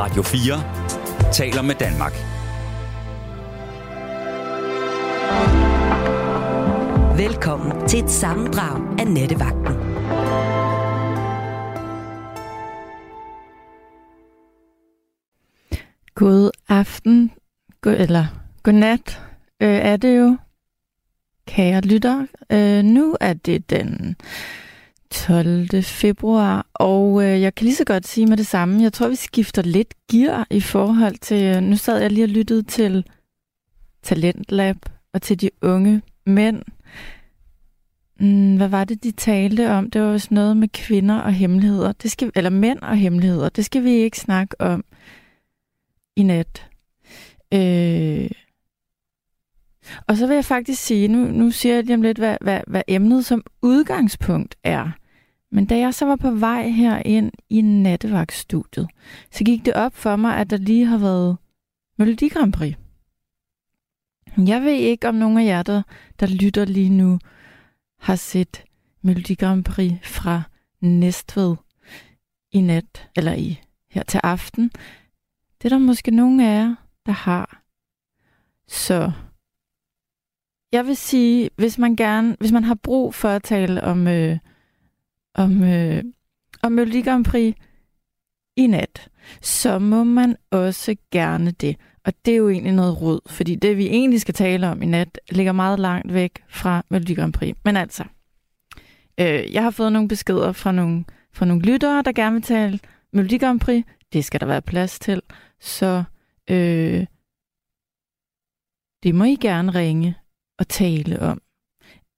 Radio 4 taler med Danmark. Velkommen til et sammendrag af Nettevagten. God aften, god, eller godnat øh, er det jo, kære lytter. Øh, nu er det den 12. februar, og øh, jeg kan lige så godt sige med det samme. Jeg tror, vi skifter lidt gear i forhold til... Øh, nu sad jeg lige og lyttede til Talentlab og til de unge mænd. Mm, hvad var det, de talte om? Det var vist noget med kvinder og hemmeligheder. Det skal, eller mænd og hemmeligheder. Det skal vi ikke snakke om i nat. Øh, og så vil jeg faktisk sige, nu, nu siger jeg lige om lidt, hvad, hvad, hvad emnet som udgangspunkt er. Men da jeg så var på vej her ind i nattevagtstudiet, så gik det op for mig, at der lige har været Melodi Grand Prix. Jeg ved ikke, om nogen af jer, der, der lytter lige nu, har set Melodi Grand Prix fra Næstved i nat, eller i her til aften. Det er der måske nogen af jer, der har. Så jeg vil sige, hvis man gerne, hvis man har brug for at tale om, øh, om, øh, om Melodi Grand Prix i nat, så må man også gerne det. Og det er jo egentlig noget råd, fordi det, vi egentlig skal tale om i nat, ligger meget langt væk fra Melodi Grand Prix. Men altså, øh, jeg har fået nogle beskeder fra nogle, fra nogle lyttere, der gerne vil tale Melodi Grand Prix. Det skal der være plads til. Så øh, det må I gerne ringe og tale om,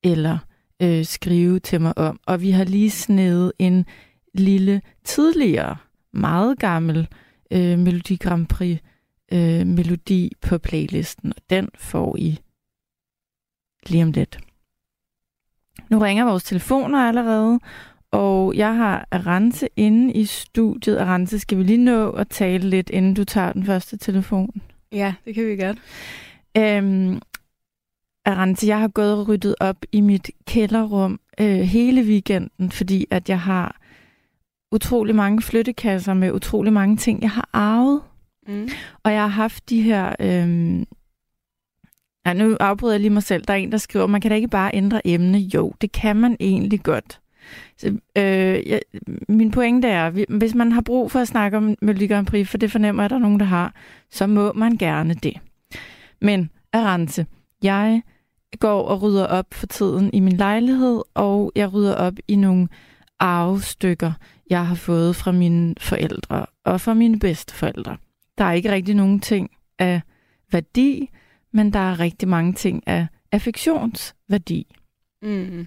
eller øh, skrive til mig om. Og vi har lige snedet en lille tidligere, meget gammel øh, Melodi Grand Prix øh, melodi på playlisten, og den får I lige om lidt. Nu ringer vores telefoner allerede, og jeg har Arance inde i studiet. Arance, skal vi lige nå at tale lidt, inden du tager den første telefon? Ja, det kan vi godt. Øhm, Arance, jeg har gået og ryddet op i mit kælderrum øh, hele weekenden, fordi at jeg har utrolig mange flyttekasser med utrolig mange ting, jeg har arvet. Mm. Og jeg har haft de her... Øh, ja, nu afbryder jeg lige mig selv. Der er en, der skriver, man kan da ikke bare ændre emne. Jo, det kan man egentlig godt. Så, øh, ja, min pointe er, hvis man har brug for at snakke om Melodi Grand Prix, for det fornemmer jeg, at der er nogen, der har, så må man gerne det. Men, Arance, jeg går og rydder op for tiden i min lejlighed, og jeg rydder op i nogle arvestykker, jeg har fået fra mine forældre og fra mine bedsteforældre. Der er ikke rigtig nogen ting af værdi, men der er rigtig mange ting af affektionsværdi. Mm.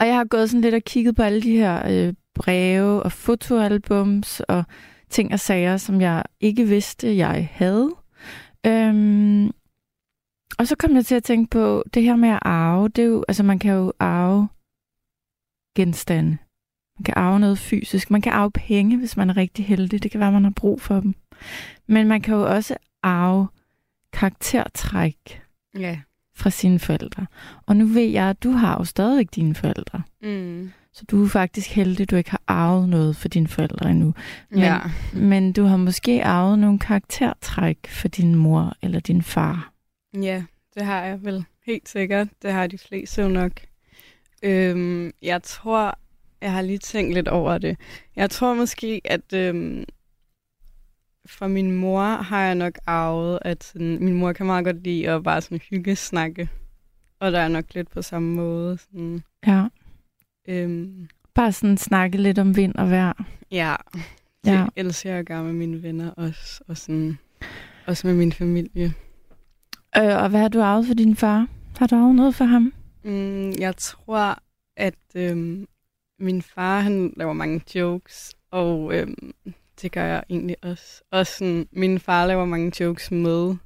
Og jeg har gået sådan lidt og kigget på alle de her øh, breve og fotoalbums og ting og sager, som jeg ikke vidste, jeg havde. Øhm, og så kom jeg til at tænke på, det her med at arve, det er jo, altså man kan jo arve genstande. Man kan arve noget fysisk. Man kan arve penge, hvis man er rigtig heldig. Det kan være, man har brug for dem. Men man kan jo også arve karaktertræk ja. fra sine forældre. Og nu ved jeg, at du har jo stadig dine forældre. Mm. Så du er faktisk heldig, at du ikke har arvet noget for dine forældre endnu. Men, ja. men du har måske arvet nogle karaktertræk for din mor eller din far. Ja, det har jeg vel helt sikkert. Det har de fleste jo nok. Øhm, jeg tror, jeg har lige tænkt lidt over det. Jeg tror måske, at øhm, fra min mor har jeg nok arvet, at sådan, min mor kan meget godt lide at bare sådan hygge snakke. Og der er nok lidt på samme måde. Sådan, ja. Øhm, bare sådan snakke lidt om vind og vejr. Ja, det ja. elsker jeg at gøre med mine venner også, og sådan, også med min familie. Øh, og hvad har du arvet for din far? Har du arvet noget for ham? Mm, jeg tror, at øhm, min far han laver mange jokes, og øhm, det gør jeg egentlig også. Og sådan, min far laver mange jokes med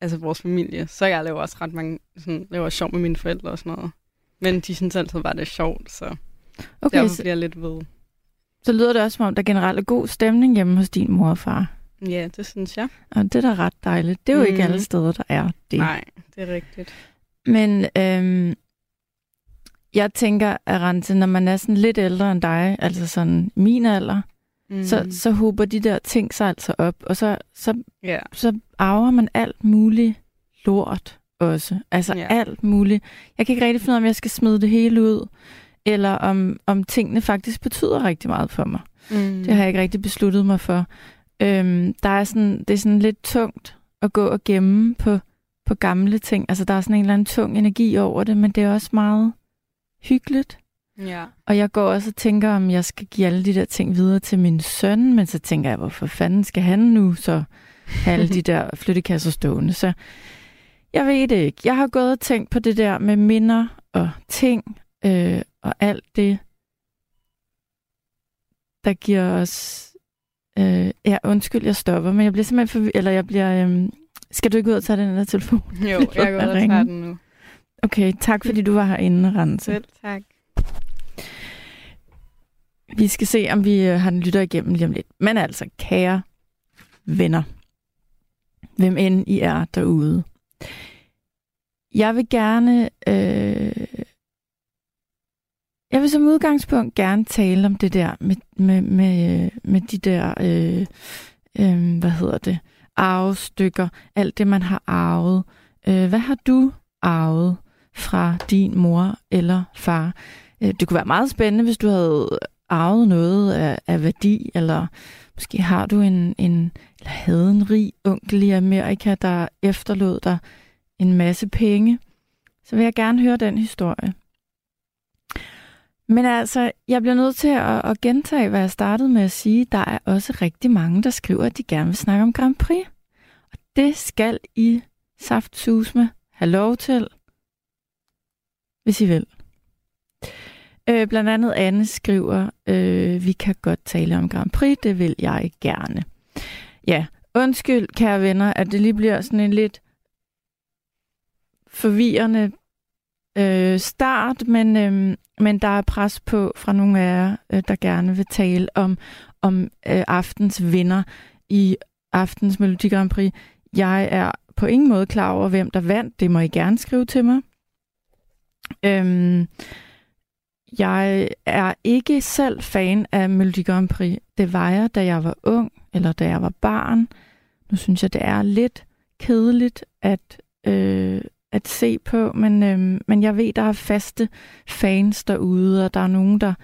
altså vores familie, så jeg laver også ret mange, sådan, laver sjov med mine forældre og sådan noget. Men de synes altid bare, det er sjovt, så okay, derfor bliver jeg lidt ved. Så lyder det også, som om der generelt er god stemning hjemme hos din mor og far. Ja, det synes jeg. Og det er da ret dejligt. Det er jo mm. ikke alle steder, der er det. Nej, det er rigtigt. Men øhm, jeg tænker, Arante, når man er sådan lidt ældre end dig, altså sådan min alder, mm. så, så hober de der ting sig altså op, og så, så, ja. så arver man alt muligt lort også. Altså Ja. alt muligt. Jeg kan ikke rigtig finde ud af, om jeg skal smide det hele ud, eller om, om tingene faktisk betyder rigtig meget for mig. Mm. Det har jeg ikke rigtig besluttet mig for. Øhm, der er sådan, det er sådan lidt tungt at gå og gemme på, på gamle ting. Altså, der er sådan en eller anden tung energi over det, men det er også meget hyggeligt. Ja. Og jeg går også og tænker, om jeg skal give alle de der ting videre til min søn, men så tænker jeg, hvorfor fanden skal han nu så have alle de der flyttekasser stående? Så jeg ved det ikke. Jeg har gået og tænkt på det der med minder og ting øh, og alt det, der giver os... Øh, ja, undskyld, jeg stopper, men jeg bliver simpelthen forvi- Eller jeg bliver... Øh, skal du ikke ud og tage den der telefon? Jo, jeg går ud og tager den nu. Okay, tak fordi du var herinde, Rense. Selv tak. Vi skal se, om vi øh, har den lytter igennem lige om lidt. Men altså, kære venner, hvem end I er derude. Jeg vil gerne, øh, jeg vil som udgangspunkt gerne tale om det der med, med, med, med de der, øh, øh, hvad hedder det, arvestykker, alt det man har arvet. Øh, hvad har du arvet fra din mor eller far? Øh, Det kunne være meget spændende, hvis du havde arvet noget af, af værdi, eller måske har du en, en, eller havde en rig onkel i Amerika, der efterlod dig en masse penge, så vil jeg gerne høre den historie. Men altså, jeg bliver nødt til at, at gentage, hvad jeg startede med at sige. Der er også rigtig mange, der skriver, at de gerne vil snakke om Grand Prix. Og det skal I saftsusme have lov til, hvis I vil. Øh, blandt andet Anne skriver, øh, vi kan godt tale om Grand Prix, det vil jeg gerne. Ja, undskyld, kære venner, at det lige bliver sådan en lidt forvirrende øh, start, men, øh, men der er pres på fra nogle af jer, øh, der gerne vil tale om, om øh, aftens vinder i aftens Melodi Grand Prix. Jeg er på ingen måde klar over, hvem der vandt. Det må I gerne skrive til mig. Øhm, jeg er ikke selv fan af Melodi Grand Prix. Det var jeg, da jeg var ung, eller da jeg var barn. Nu synes jeg, det er lidt kedeligt at, øh, at se på, men, øhm, men jeg ved, der er faste fans derude, og der er nogen, der,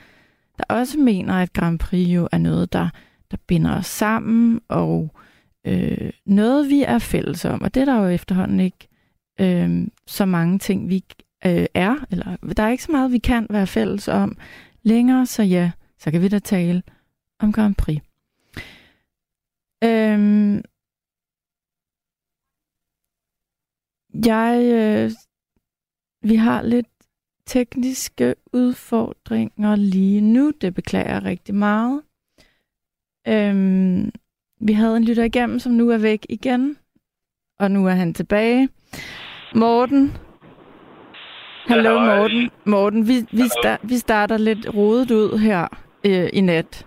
der også mener, at Grand Prix jo er noget, der, der binder os sammen, og øh, noget, vi er fælles om. Og det er der jo efterhånden ikke øh, så mange ting, vi øh, er, eller der er ikke så meget, vi kan være fælles om længere, så ja, så kan vi da tale om Grand Prix. Øhm, jeg, øh, vi har lidt tekniske udfordringer lige nu, det beklager jeg rigtig meget. Øhm, vi havde en lytter igennem, som nu er væk igen, og nu er han tilbage. Morten, Hallo. Morten. Morten, vi, vi, sta- vi starter lidt rodet ud her øh, i nat.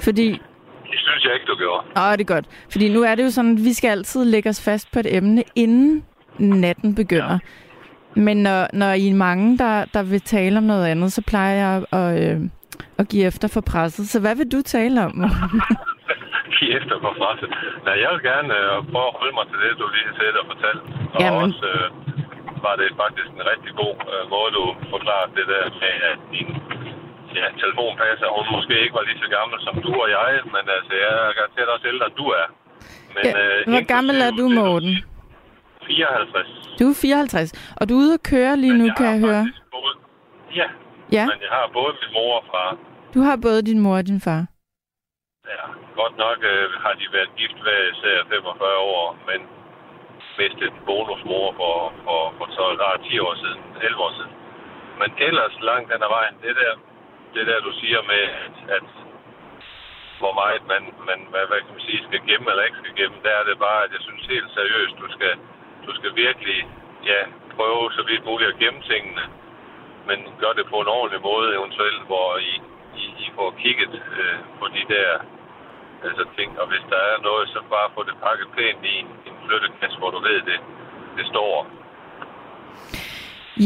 Fordi, Det synes jeg ikke, du gjorde. åh, det er godt. Fordi nu er det jo sådan, at vi skal altid lægge os fast på et emne, inden natten begynder. Men når, når I er mange, der, der vil tale om noget andet, så plejer jeg at, øh, at give efter for presset. Så hvad vil du tale om? Morten? Giv efter på presset. Nej, jeg vil gerne øh, prøve at holde mig til det, du lige har set og fortalt. Og Jamen. også øh, var det faktisk en rigtig god øh, måde, du forklarede det der med, at din ja, telefonpasser, hun måske ikke var lige så gammel som du og jeg, men altså, jeg er garanteret også ældre, end du er. Men, Ja, øh, Hvor gammel er du, Morten? 54. Du er 54, og du er ude at køre lige nu, Men kan jeg høre. Både, ja, Ja, men jeg har både min mor og far. du har både din mor og din far. Ja, godt nok øh, har de været gift hver især 45 år, men mistet en bonusmor for, for, for så, ah, 10 år siden, 11 år siden. Men ellers langt den ad vejen, det der, det der du siger med, at, at hvor meget man, man hvad, hvad kan man sige, skal gemme eller ikke skal gemme, der er det bare, at jeg synes helt seriøst, du skal, du skal virkelig ja, prøve så vidt muligt at gemme tingene, men gør det på en ordentlig måde eventuelt, hvor I, I, I får kigget øh, på de der altså ting, og hvis der er noget, så bare få det pakket pænt i en, en flyttekasse, hvor du ved det, det står.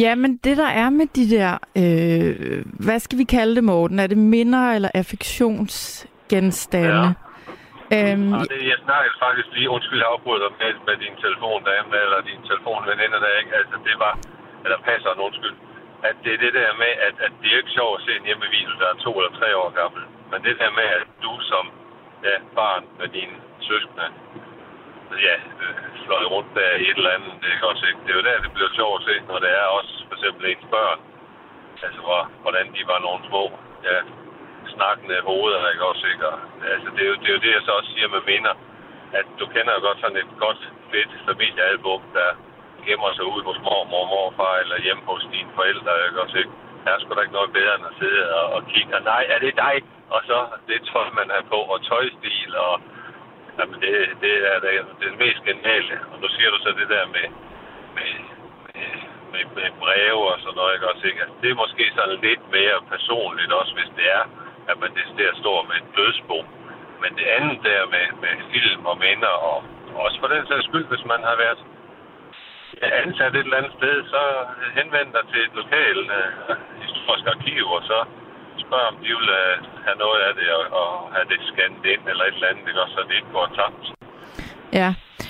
Ja, men det der er med de der, øh, hvad skal vi kalde det, Morten? Er det minder eller affektions genstande. Ja. Øhm, det, jeg snakkede faktisk lige, undskyld, jeg afbryder med, med din telefondame, eller din telefonveninde der, ikke? Altså, det var, eller passer undskyld, at det er det der med, at, at det er ikke sjovt at se en hjemmevideo, der er to eller tre år gammel. Men det der med, at du som ja, barn med dine søskende, ja, øh, fløj rundt der i et eller andet, det er også ikke. Det er jo der, det bliver sjovt at se, når det er også for eksempel ens børn. Altså, hvor, hvordan de var nogle små, ja, snakkende hoveder, ikke også, ikke? Og, altså, det er, jo, det er jo det, jeg så også siger med minder, at du kender jo godt sådan et godt, fedt familiealbum, der gemmer sig ud hos mormor og morfar, eller hjemme hos dine forældre, ikke også, ikke? Der er sgu da ikke noget bedre end at sidde og, og kigge, og nej, er det dig? Og så det tøj, man har på, og tøjstil, og jamen, det, det er det, det mest geniale. Og nu siger du så det der med, med, med, med, med breve og sådan noget, ikke også, ikke? Altså, det er måske sådan lidt mere personligt også, hvis det er, at man det der står med et dødsbo. Men det andet der med, med film og minder, og også for den sags skyld, hvis man har været ansat et eller andet sted, så henvend dig til et lokalt øh, historisk arkiv, og så spørg om de vil øh, have noget af det, og, og have det scannet ind, eller et eller andet, ikke? så det ikke går tabt. Ja,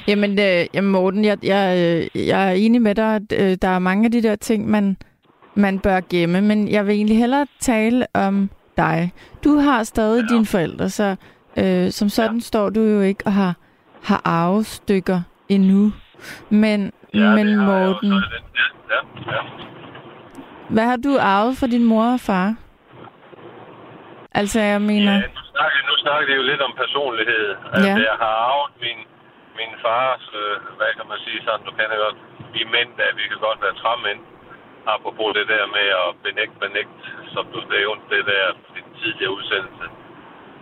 jamen, øh, jamen Morten, jeg, jeg, øh, jeg er enig med dig, at øh, der er mange af de der ting, man, man bør gemme, men jeg vil egentlig hellere tale om dig. Du har stadig ja. dine forældre, så øh, som sådan ja. står du jo ikke og har, har arvestykker endnu. Men, ja, men Morten, ja, ja, ja. hvad har du arvet fra din mor og far? Altså, jeg mener... Ja, nu snakker, nu snakker det jo lidt om personlighed. Altså, ja. jeg har arvet min, min fars, øh, hvad kan man sige sådan, du kan godt, vi mænd, at vi kan godt være træmænd. Apropos det der med at benægte, benægte, som du nævnte, det der din tidligere udsendelse.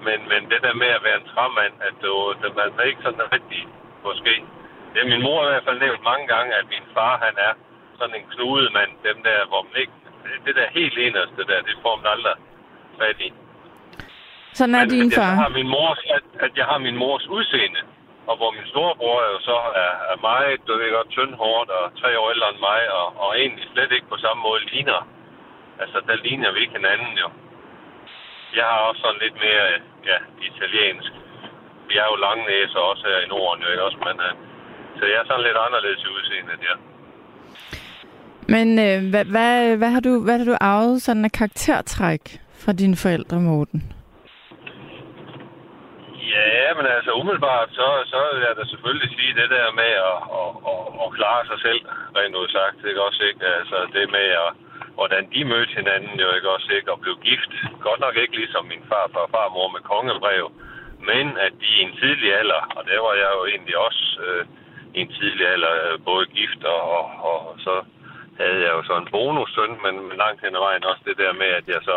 Men, men det der med at være en træmand, at du, det, man er ikke sådan rigtig, måske. Det er min mor i hvert fald nævnt mange gange, at min far, han er sådan en knudemand. Dem der, hvor man ikke, det der helt eneste der, det får man aldrig fat i. Sådan er men, din far. At jeg, har min mors, at, at jeg har min mors udseende. Og hvor min storebror jo så er, er meget, du ved godt, tyndhårdt og tre år ældre end mig, og, og egentlig slet ikke på samme måde ligner. Altså, der ligner vi ikke hinanden jo. Jeg har også sådan lidt mere, ja, italiensk. Vi er jo lange næser også her i Norden, jo ikke også, men øh, så jeg er sådan lidt anderledes i udseendet, ja. Men øh, hvad, hvad, hvad, har du, hvad har du arvet sådan af karaktertræk fra dine forældre, Morten? Ja, men altså umiddelbart, så, så vil jeg da selvfølgelig sige det der med at, at, at, at klare sig selv, rent ud sagt. Ikke også, ikke? Altså det med, at, hvordan de mødte hinanden, jo ikke også, ikke? Og blev gift. Godt nok ikke ligesom min far og farmor med kongebrev, men at de i en tidlig alder, og det var jeg jo egentlig også øh, i en tidlig alder, øh, både gift og, og, og så havde jeg jo så en bonussøn, men langt hen ad vejen også det der med, at jeg så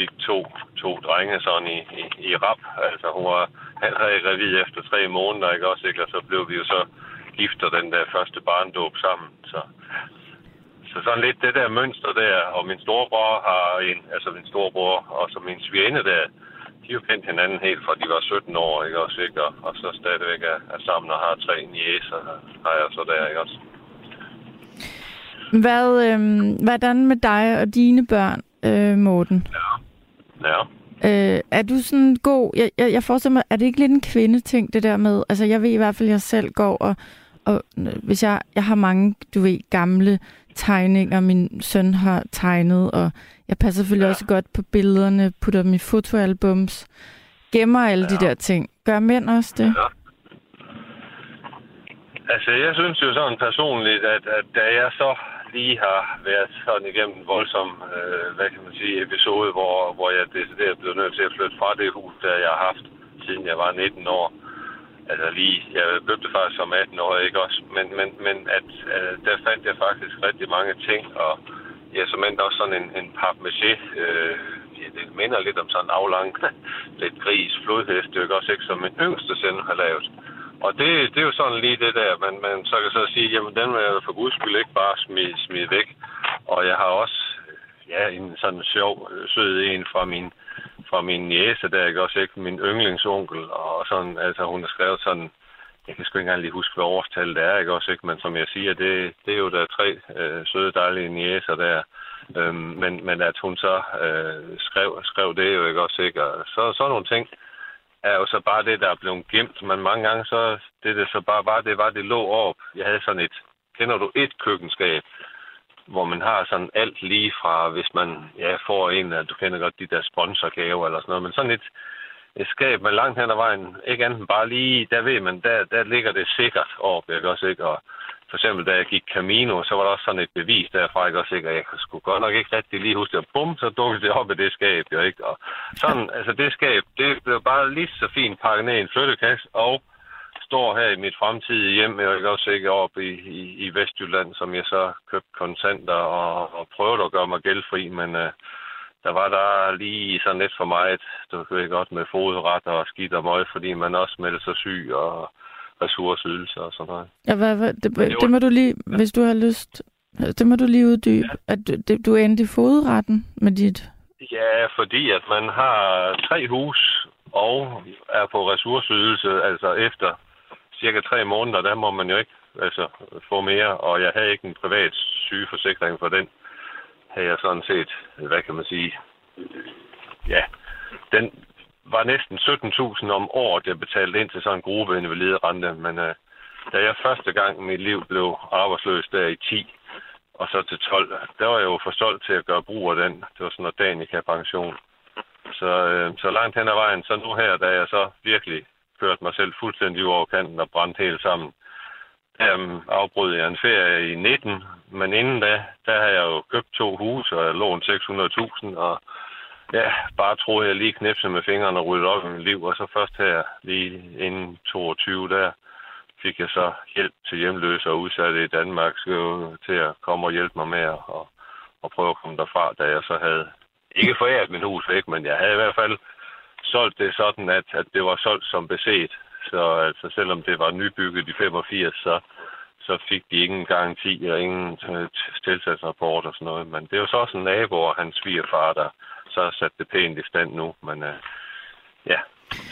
fik to, to drenge sådan i, i, i rap. Altså hun var allerede gravid efter tre måneder, ikke også? Ikke? Og så blev vi jo så gift og den der første barndåb sammen. Så, så sådan lidt det der mønster der, og min storebror har en, altså min storebror og så min svigerinde der, de har kendt hinanden helt fra de var 17 år, ikke også, ikke? Og, og så stadigvæk er, er sammen og har tre niæser, har jeg så der, ikke også? Hvad, øh, hvordan med dig og dine børn, øh, Morten? Ja. Ja. Øh, er du sådan god... Jeg, jeg, jeg forestiller mig, er det ikke lidt en kvindeting, det der med... Altså, jeg ved i hvert fald, at jeg selv går og... og hvis jeg, jeg har mange, du ved, gamle tegninger, min søn har tegnet, og jeg passer selvfølgelig ja. også godt på billederne, putter dem i fotoalbums, gemmer alle ja. de der ting. Gør mænd også det? Ja. Altså, jeg synes jo sådan personligt, at, at da jeg så lige har været sådan igennem en voldsom, øh, hvad kan man sige, episode, hvor, hvor jeg decideret blev nødt til at flytte fra det hus, der jeg har haft, siden jeg var 19 år. Altså lige, jeg købte faktisk som 18 år, ikke også? Men, men, men at, øh, der fandt jeg faktisk rigtig mange ting, og jeg som endte også sådan en, en papmaché, øh, ja, det minder lidt om sådan en aflang, lidt gris, flodhest, ikke også, ikke, som min yngste søn har lavet. Og det, det er jo sådan lige det der, man, man så kan så sige, jamen den vil jeg for guds skyld ikke bare smide, smide væk. Og jeg har også ja, en sådan sjov, sød en fra min, fra min jæse, der ikke også ikke? Min yndlingsonkel, og sådan, altså hun har skrevet sådan, jeg kan sgu ikke engang lige huske, hvad årstallet det er, ikke også ikke, men som jeg siger, det, det er jo der tre øh, søde, dejlige næser der, øhm, men, men at hun så øh, skrev, skrev det jo ikke også ikke, og så, så nogle ting, er jo så bare det, der er blevet gemt. Men mange gange så, det det så bare var, det var, det lå op. Jeg havde sådan et, kender du et køkkenskab, hvor man har sådan alt lige fra, hvis man ja, får en af, du kender godt de der sponsorgaver eller sådan noget, men sådan et, et skab med langt hen ad vejen, ikke andet bare lige, der ved man, der, der ligger det sikkert op, jeg også ikke, og for eksempel, da jeg gik Camino, så var der også sådan et bevis derfra, ikke også, ikke? Og jeg skulle godt nok ikke rigtig lige huske det. Bum, så dukkede det op i det skab, jo, ikke? Og sådan, altså det skab, det blev bare lige så fint pakket ned i en flyttekasse, og står her i mit fremtidige hjem, jeg ikke også ikke op i, i, i Vestjylland, som jeg så købte kontanter og, og prøvede at gøre mig gældfri, men uh, der var der lige sådan lidt for meget, du ved ikke godt med fodret og skidt og møg, fordi man også meldte sig syg og ressourceydelser og sådan noget. Ja, hvad, hvad, det, det, det må du lige, ja. hvis du har lyst, det må du lige uddybe, ja. at du, det, du endte i fodretten med dit... Ja, fordi at man har tre hus og er på ressourceydelse, altså efter cirka tre måneder, der må man jo ikke altså, få mere, og jeg havde ikke en privat sygeforsikring for den. Havde jeg sådan set, hvad kan man sige, ja, den var næsten 17.000 om året, jeg betalte ind til sådan en gruppe invalide rente, men øh, da jeg første gang i mit liv blev arbejdsløs der i 10, og så til 12, der var jeg jo for solgt til at gøre brug af den. Det var sådan noget Danica-pension. Så, øh, så langt hen ad vejen, så nu her, da jeg så virkelig kørte mig selv fuldstændig over kanten og brændte helt sammen, der afbrød jeg en ferie i 19, men inden da, der har jeg jo købt to huse, og jeg lånt 600.000, og ja, bare troede jeg lige knipsede med fingrene og ryddede op i mit liv, og så først her lige inden 22, der fik jeg så hjælp til hjemløse og udsatte i Danmark så til at komme og hjælpe mig med at og, og prøve at komme derfra, da jeg så havde ikke foræret min hus væk, men jeg havde i hvert fald solgt det sådan, at, at det var solgt som beset. Så altså, selvom det var nybygget i 85, så, så fik de ingen garanti og ingen øh, tilsatsrapport og sådan noget. Men det var så også en nabo og hans svigerfar, der så sat det pænt i stand nu. Men uh, ja,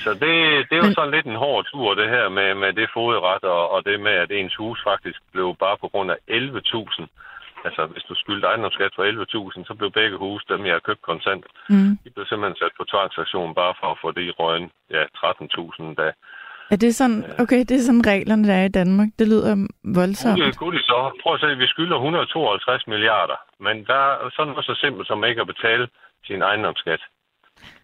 så det, det er jo sådan lidt en hård tur, det her med, med det fodret, og, og det med, at ens hus faktisk blev bare på grund af 11.000 Altså, hvis du skyldte ejendomsskat for 11.000, så blev begge huse, dem jeg har købt kontant, mm. de blev simpelthen sat på tvangsaktion bare for at få det i røgen. Ja, 13.000 da. Er det sådan, okay, det er sådan reglerne, der er i Danmark. Det lyder voldsomt. Det er så. Prøv at se, vi skylder 152 milliarder, men der er sådan noget så simpelt som ikke at betale sin ejendomsskat.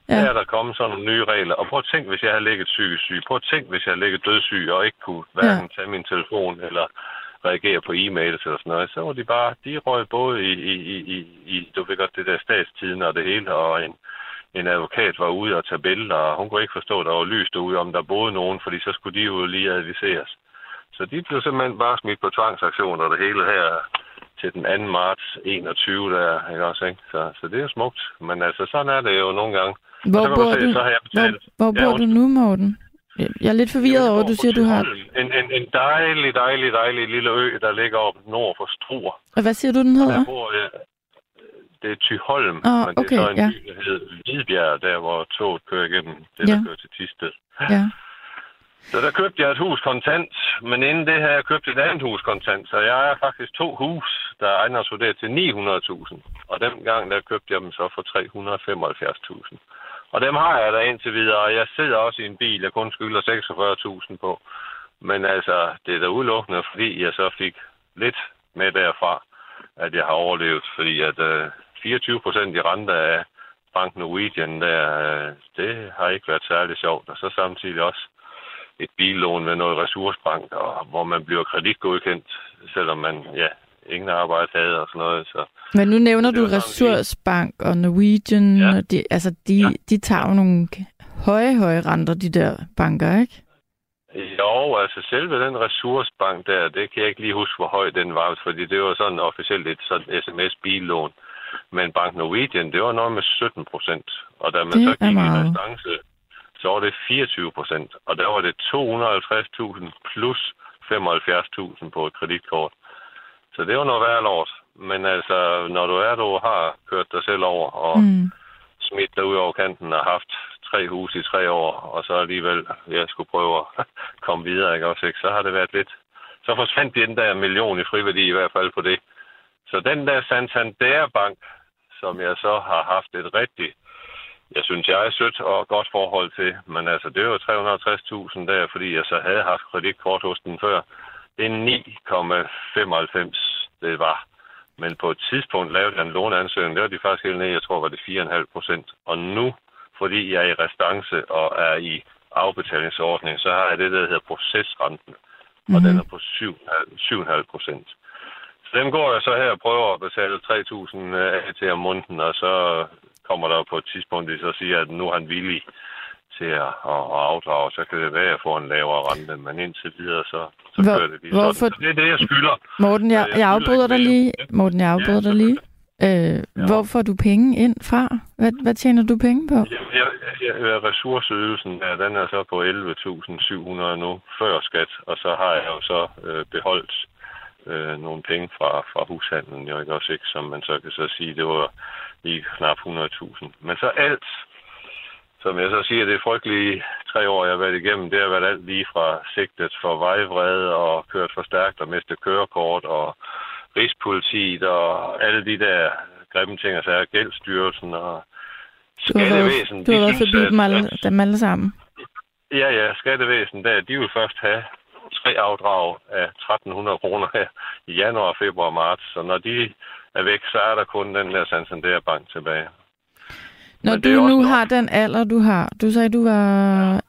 Ja. Der er der kommet sådan nogle nye regler. Og prøv at tænke, hvis jeg havde ligget syg syg. Prøv at tænke, hvis jeg havde ligget dødssyg og ikke kunne hverken ja. tage min telefon eller reagere på e-mails eller sådan noget, så var de bare, de røg både i, i, i, i du ved godt, det der statstiden og det hele, og en, en advokat var ude og tage billeder, og hun kunne ikke forstå, at der var lys derude, om der boede nogen, fordi så skulle de jo lige adviseres. Så de blev simpelthen bare smidt på tvangsaktioner, og det hele her til den 2. marts 21, der, ikke også, ikke? Så, så det er jo smukt. Men altså, sådan er det jo nogle gange. Hvor bor du, så har jeg betalt, hvor, hvor bor ja, du nu, Morten? Jeg er lidt forvirret over, at du siger, du har... En, en, en dejlig, dejlig, dejlig lille ø, der ligger op nord for Struer. Og hvad siger du, den hedder? Der bor, ja, det er Tyholm, oh, men det okay, er så en ja. by, der hedder Hvidbjerg, der hvor toget kører igennem, det der Ja. kører til Tisted. Ja. Så der købte jeg et hus kontant, men inden det her, jeg købte et andet hus kontant. Så jeg er faktisk to hus, der er ejendomsvurderet til 900.000. Og dengang, der købte jeg dem så for 375.000. Og dem har jeg der indtil videre, og jeg sidder også i en bil, jeg kun skylder 46.000 på. Men altså, det er da udelukkende, fordi jeg så fik lidt med derfra, at jeg har overlevet. Fordi at øh, 24 procent i rente af Bank Norwegian, der, øh, det har ikke været særlig sjovt. Og så samtidig også et billån med noget ressourcebank, og hvor man bliver kreditgodkendt, selvom man ja, ingen arbejde havde og sådan noget. Så Men nu nævner du Ressourcebank og Norwegian, Ja. og de, altså de, Ja. de tager jo nogle høje, høje renter, de der banker, ikke? Jo, altså selve den ressourcebank der, det kan jeg ikke lige huske, hvor høj den var, fordi det var sådan officielt et sådan sms-billån. Men Bank Norwegian, det var noget med 17 procent. Og da man Det så gik i restance, så var det 24 procent. Og der var det 250.000 plus 75.000 på et kreditkort. Så det var noget værd lort. Men altså, når du er, du har kørt dig selv over og mm. Smidt dig ud over kanten og haft tre huse i tre år, og så alligevel, jeg skulle prøve at komme videre, ikke også, ikke? Så har det været lidt... Så forsvandt den der million i friværdi i hvert fald på det. Så den der Santander Bank, som jeg så har haft et rigtig jeg synes, jeg er sødt og godt forhold til. Men altså, det var 360.000 der, fordi jeg så havde haft kreditkort hos den før. Det er 9,95 det var. Men på et tidspunkt lavede jeg en låneansøgning. Det var de faktisk helt ned, jeg tror, var det 4,5 procent. Og nu, fordi jeg er i restance og er i afbetalingsordning, så har jeg det, der hedder procesrenten. Mm-hmm. Og den er på 7,5 procent. Dem går jeg så her og prøver at betale 3.000 af til om måneden, og så kommer der på et tidspunkt, de så siger, at nu er han villig til at, at, at afdrage, så kan det være, at jeg får en lavere rente, men indtil videre, så, så Hvor, kører det lige hvorfor, sådan. Så det er det, jeg skylder. Morten, jeg, jeg, jeg afbryder dig lige. Morten, jeg afbryder ja, dig lige. Øh, ja. Hvor får du penge ind fra? Hvad, hvad tjener du penge på? Ja, jeg, jeg, ressourceydelsen, ja, den er så på 11.700 nu, før skat, og så har jeg jo så øh, beholdt øh, nogle penge fra, fra hushandlen, jo ikke også ikke, som man så kan så sige, det var lige knap 100.000. Men så alt, som jeg så siger, det er frygtelige tre år, jeg har været igennem, det har været alt lige fra sigtet for vejvrede og kørt for stærkt og mistet kørekort og Rigspolitiet og alle de der grimme ting, altså gældstyrelsen og skattevæsen. Du har været forbi dem alle, dem alle sammen. Ja, ja, skattevæsen der, de vil først have tre afdrag af 1300 kroner her i januar, februar og marts. Så når de er væk, så er der kun den der Santander Bank tilbage. Når du nu nok. har den alder, du har, du sagde, du var...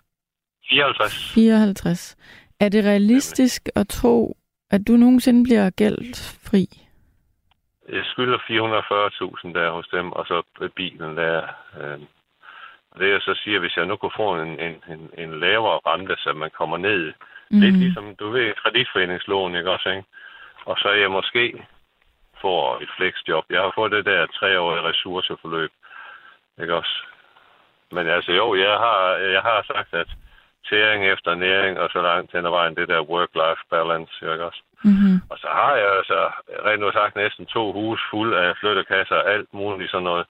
54. 54. Er det realistisk at tro, at du nogensinde bliver gældfri? Jeg skylder 440.000 der hos dem, og så bilen der. Øh, det jeg så siger, hvis jeg nu kunne få en, en, en, en lavere rente, så man kommer ned. Mm. Lidt ligesom, du ved, kreditforeningslån, ikke også, ikke? Og så er jeg måske får et flexjob. Jeg har fået det der treårige ressourceforløb. Ikke også? Men altså jo, jeg har, jeg har sagt, at tæring efter næring, og så langt hen ad vejen, det der work-life balance, ikke også? Mm-hmm. Og så har jeg altså rent nu sagt næsten to hus fuld af flyttekasser og alt muligt sådan noget.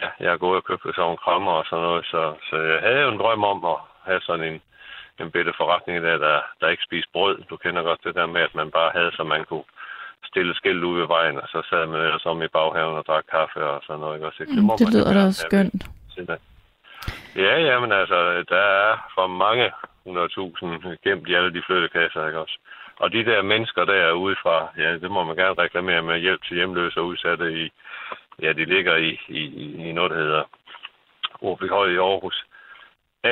Ja, jeg har gået og købt sådan nogle krammer og sådan noget, så, så jeg havde jo en drøm om at have sådan en, en bitte forretning der, der, der ikke spiser brød. Du kender godt det der med, at man bare havde, så man kunne stille skilt ud ved vejen, og så sad man ellers om i baghaven og drak kaffe og sådan noget. Ikke? Så det, må det lyder da også skønt. Ja, ja, men altså, der er for mange 100.000 gemt i alle de flyttekasser, ikke også? Og de der mennesker der udefra, ja, det må man gerne reklamere med hjælp til hjemløse og udsatte i, ja, de ligger i, i, i noget, der hedder Åbyhøj i Aarhus.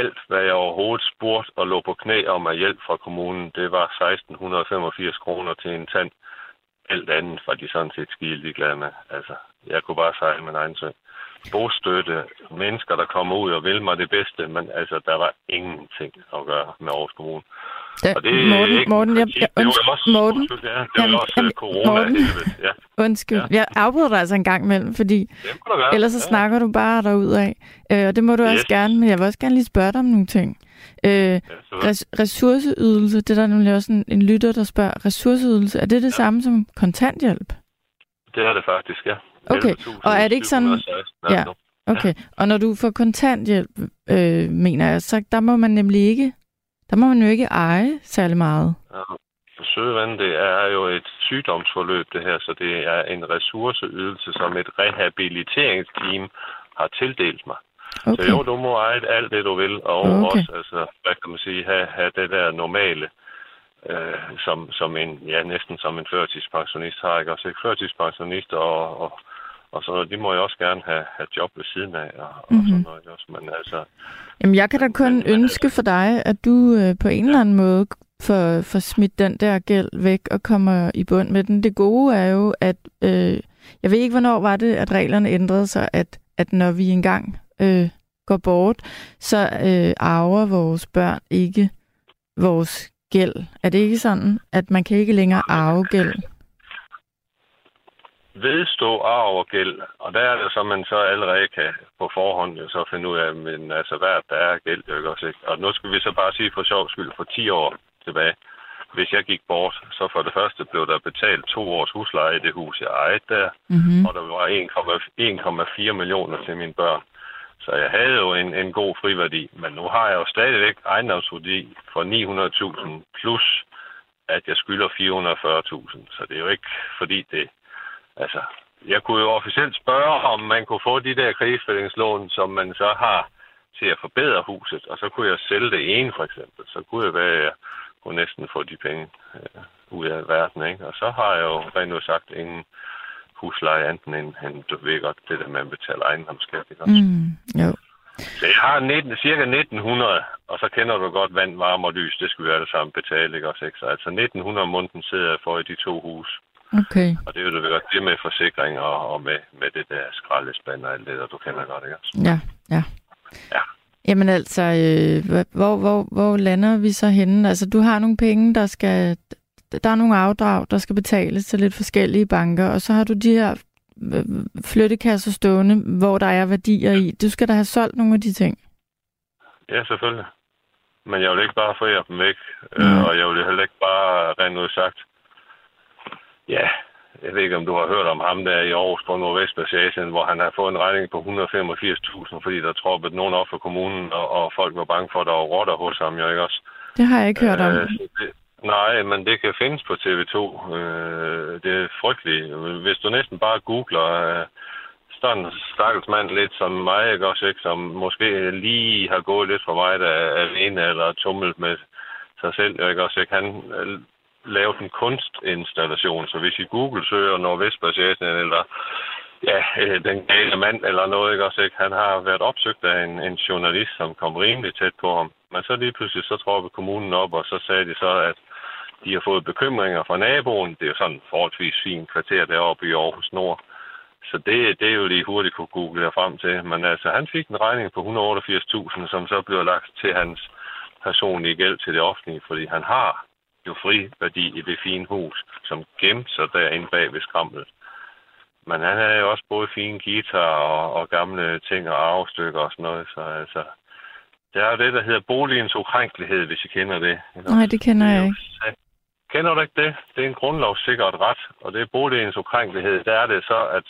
Alt, hvad jeg overhovedet spurgte og lå på knæ om af hjælp fra kommunen, det var 1685 kroner til en tand alt andet var de sådan set skide glade med. Altså, jeg kunne bare sejle min egen sø. Bostøtte, mennesker, der kommer ud og vil mig det bedste, men altså, der var ingenting at gøre med Aarhus Kommune. Ja, og det er Morten, ikke Morten, jeg, jeg, det var også, Morten, ja, det var jamen, også jamen, corona. Morten, ja. Undskyld, ja. jeg afbryder dig altså en gang imellem, fordi ellers så ja. snakker du bare derud af. Øh, og det må du yes. også gerne, men jeg vil også gerne lige spørge dig om nogle ting. Øh, ja, res- ressourceydelse, det er der nemlig også en, en lytter, der spørger. Ressourceydelse, er det det ja. samme som kontanthjælp? Det er det faktisk, ja. Okay, og er det ikke sådan... Ja, okay. Og når du får kontanthjælp, øh, mener jeg, så der må man nemlig ikke... Der må man jo ikke eje særlig meget. Ja. Søvand, det er jo et sygdomsforløb, det her, så det er en ressourceydelse, som et rehabiliteringsteam har tildelt mig. Okay. Så jo, du må eje alt det, du vil, og okay. også, altså, hvad kan man sige, have, have det der normale, øh, som, som en, ja, næsten som en førtidspensionist har, ikke? Også førtidspensionist og, og, og så de må jo også gerne have, have job ved siden af, og, mm-hmm. og sådan mhm. noget også, men altså... Jamen, jeg kan da kun men, ønske for dig, at du øh, på en eller anden måde får, får smidt den der gæld væk og kommer i bund med den. Det gode er jo, at... Øh, jeg ved ikke, hvornår var det, at reglerne ændrede sig, at, at når vi engang øh, går bort, så øh, arver vores børn ikke vores gæld. Er det ikke sådan, at man kan ikke længere arve gæld? Vedstå arv og gæld, og der er det så, man så allerede kan på forhånd jo så finde ud af, men altså hvad der er gæld, jo ikke også, ikke? Og nu skal vi så bare sige for sjov skyld, for 10 år tilbage, hvis jeg gik bort, så for det første blev der betalt to års husleje i det hus, jeg ejede der, mm-hmm. og der var 1,4 millioner til mine børn. Så jeg havde jo en, en god friværdi, men nu har jeg jo stadigvæk ejendomsværdi for 900.000 plus, at jeg skylder 440.000. Så det er jo ikke fordi det, altså, jeg kunne jo officielt spørge, om man kunne få de der krigsfældingslån, som man så har til at forbedre huset, og så kunne jeg sælge det ene for eksempel. Så kunne jeg være, jeg kunne næsten få de penge øh, ud af verden, ikke? Og så har jeg jo rent sagt ingen husleje enten end, end du ved godt, det der med at betale ejendomsskat, ikke også? Mm, jo. Så jeg har 19, cirka 1900, og så kender du godt vand, varme og lys, det skal vi alle sammen betale, ikke også? Ikke? Så altså 1900 om måneden sidder jeg for i de to hus. Okay. Og det er jo det, godt, det med forsikring og, og med, med det der skraldespand og alt det der, du kender godt, ikke også? Ja, ja. Ja. Jamen altså, øh, hvor, hvor, hvor lander vi så henne? Altså, du har nogle penge, der skal... Der er nogle afdrag, der skal betales til lidt forskellige banker, og så har du de her flyttekasser stående, hvor der er værdier i. Du skal da have solgt nogle af de ting. Ja, selvfølgelig. Men jeg vil ikke bare forære dem væk, Mm. øh, og jeg vil heller ikke bare rent ud sagt. Ja, jeg ved ikke, om du har hørt om ham der i Aarhus på Nordvestpassagen, hvor han har fået en regning på 185.000, fordi der troppede nogen op for kommunen, og, og folk var bange for, at der var rotter hos ham, jo ikke også? Det har jeg ikke hørt om. Øh, det, nej, men det kan findes på TV2. Øh, det er frygteligt. Hvis du næsten bare googler øh, sådan en stakkels mand lidt som mig, ikke også, ikke, som måske lige har gået lidt for meget af, alene eller tumlet med sig selv, ikke også, ikke? Han øh, lavet en kunstinstallation, så hvis I Google søger Nordvestpassagen eller ja, øh, den gale mand eller noget, ikke også, ikke? Han har været opsøgt af en, en journalist, som kom rimelig tæt på ham. Men så lige pludselig så troppede kommunen op, og så sagde de så, at de har fået bekymringer fra naboen. Det er jo sådan en forholdsvis fin kvarter deroppe i Aarhus Nord. Så det, det er jo lige hurtigt kunne google jer frem til. Men altså, han fik en regning på 188.000, som så blev lagt til hans personlige gæld til det offentlige, fordi han har jo fri værdi i det fine hus, som gemte sig derinde bag ved skramlet. Men han havde jo også både fine guitar og, og gamle ting og arvestykker og sådan noget, så altså... Der er jo det, der hedder boligens ukrænkelighed, hvis I kender det. Nej, det kender jeg ikke. Kender du ikke det? Det er en grundlovssikkert ret, og det er boligens ukrænkelighed. Der er det så, at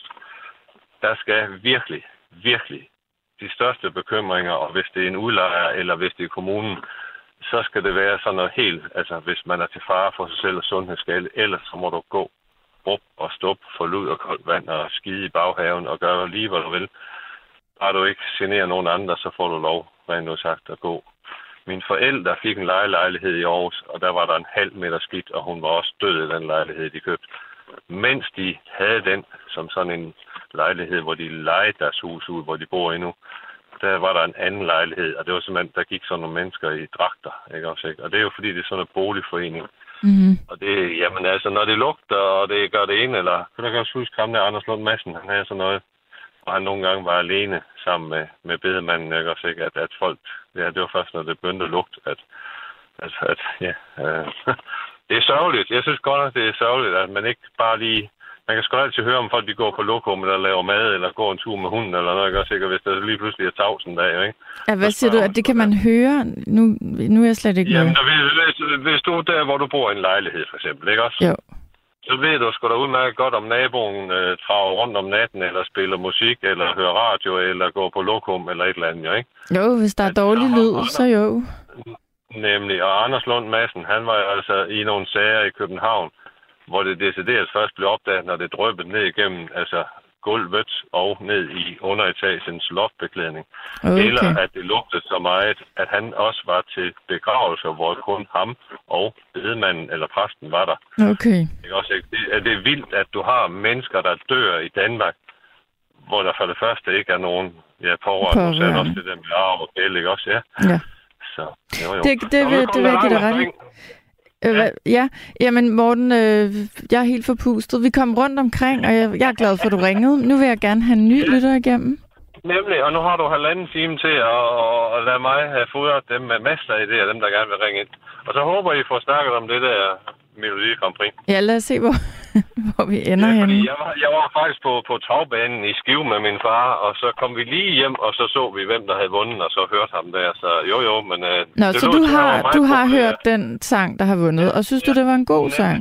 der skal virkelig, virkelig de største bekymringer, og hvis det er en udlejer, eller hvis det er kommunen, så skal det være sådan noget helt, altså hvis man er til fare for sig selv og sundhedsskade, ellers så må du gå op og stop for lud og koldt vand og skide i baghaven og gøre lige, hvad du vil. Bare du ikke generer nogen andre, så får du lov, rent nu sagt, at gå. Mine forældre fik en lejelejlighed i Aarhus, og der var der en halv meter skidt, og hun var også død i den lejlighed, de købte. Mens de havde den som sådan en lejlighed, hvor de lejede deres hus ud, hvor de bor endnu, der var der en anden lejlighed, og det var simpelthen, der gik sådan nogle mennesker i dragter, ikke også, ikke? Og det er jo fordi, det er sådan en boligforening. Mm-hmm. Og det, jamen altså, når det lugter, og det gør det ene, eller kan du godt huske ham der, Anders Lund Madsen, han havde sådan noget, og han nogle gange var alene sammen med, med bedemanden, ikke også, ikke? At, at folk, ja, det var først, når det begyndte at lugte, at, at, at ja, øh, det er sørgeligt. Jeg synes godt nok, det er sørgeligt, at man ikke bare lige, man kan sgu altid høre, om folk de går på lokum, eller laver mad, eller går en tur med hunden, eller noget, ikke også, ikke? Og hvis der lige pludselig er tavsen der, ikke? Ja, hvad siger du? At det kan man høre? Nu, nu er jeg slet ikke Jamen, der, hvis, hvis, hvis du er der, hvor du bor i en lejlighed, for eksempel, ikke også? Jo. Så ved du sgu da udmærket godt, om naboen øh, traver rundt om natten, eller spiller musik, eller hører radio, eller går på lokum, eller et eller andet, jo, ikke? Jo, hvis der er dårlig og- lyd, så jo. Nemlig, og Anders Lund Madsen, han var altså i nogle sager i København, hvor det decideret først blev opdaget, når det drøbte ned igennem altså gulvet og ned i underetagens loftbeklædning. Okay. Eller at det lugtede så meget, at han også var til begravelser, hvor kun ham og bedemanden eller præsten var der. Okay. Ikke også, ikke? Det, er det er vildt, at du har mennesker, der dør i Danmark, hvor der for det første ikke er nogen ja, pårørende. Du sagde Pårørende. også det der med arv og gæld, ikke også? Ja. Ja. Så, jo, jo. Det, det, vil, det vil jeg give dig ret. Øh, ja, jamen Morten, øh, jeg er helt forpustet. Vi kom rundt omkring, og jeg, jeg er glad for, at du ringede. Nu vil jeg gerne have en ny lytter igennem. Nemlig, og nu har du halvanden time til at, at lade mig have fodret dem med masser af idéer, dem der gerne vil ringe ind. Og så håber I får snakket om det der Melodi Grand Prix. Ja, lad os se, hvor, hvor vi ender Ja, henne. jeg var, jeg var faktisk på, på tagbanen i Skive med min far, og så kom vi lige hjem, og så så vi, hvem der havde vundet, og så hørte ham der. Så jo jo, men... Øh, Nå, det så lå du har, du har hørt den sang, der har vundet, og synes du, det var en god sang?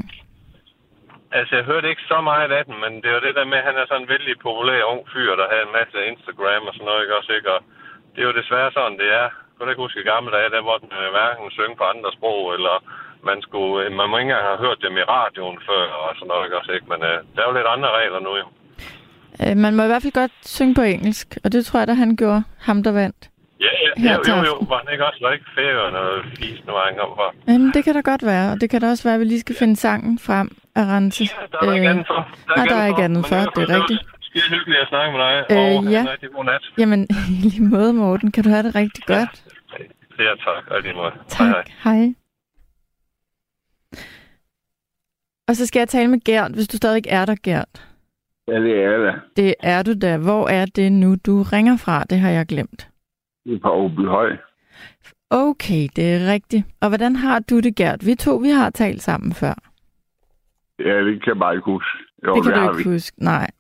Altså, jeg hørte ikke så meget af den, men det var det der med, at han er sådan en vældig populær ung fyr, der havde en masse Instagram og sådan noget, ikke også, ikke? Og det er jo desværre sådan, det er. Kan du ikke huske i gamle dage, der måtte man hverken synge på andre sprog, eller man skulle, man må ikke engang have hørt dem i radioen før, og sådan noget, ikke også, ikke? Men øh, der er jo lidt andre regler nu, jo. Øh, man må i hvert fald godt synge på engelsk, og det tror jeg da, han gjorde, ham der vandt. Ja, ja, Her jo, jo, jo, var den ikke også rigtig færøerne og fis nogle gange om for? Jamen, det kan da godt være, og det kan da også være, at vi lige skal finde sangen frem af Rense. Ja, der er der ikke Øh, andet for. nej, der er ikke andet for, det er rigtigt. var Skide hyggeligt at snakke med dig, Øh, og ja. en rigtig god nat. Jamen, i lige måde, Morten, kan du have det rigtig godt. Ja, tak. Og lige måde. Hej, Tak. hej. Hej. Og så skal jeg tale med Gert, hvis du stadig er der, Gert. Ja, det er det. Det er du da. Hvor er det nu, du ringer fra? Det har jeg glemt. Det er på Høj. Okay, det er rigtigt. Og hvordan har du det, Gert? Vi to, vi har talt sammen før. Ja, det kan jeg bare ikke huske. Jo, det kan har du ikke vi. huske. Nej.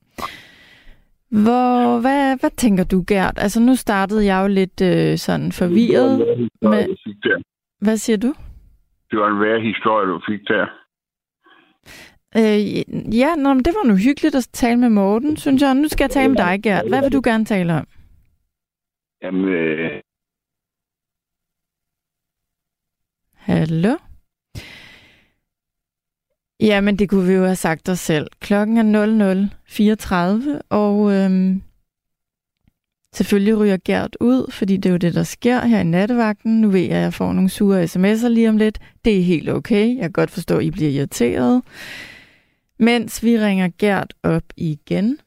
Hvor, hvad, hvad tænker du, Gert? Altså, nu startede jeg jo lidt øh, sådan forvirret. Det var en værre historie, med-. Hvad siger du? Det var en værre historie, du fik der. Øh, ja, nå, men det var nu hyggeligt at tale med Morten, synes jeg. Nu skal jeg tale med dig, Gert. Hvad vil du gerne tale om? Jamen, øh, Hallo? Ja, men det kunne vi jo have sagt os selv. Klokken er 00.34, og øhm, selvfølgelig ryger Gert ud, fordi det er jo det, der sker her i nattevagten. Nu ved jeg, at jeg får nogle sure sms'er lige om lidt. Det er helt okay. Jeg kan godt forstå, at I bliver irriteret. Mens vi ringer Gert op igen,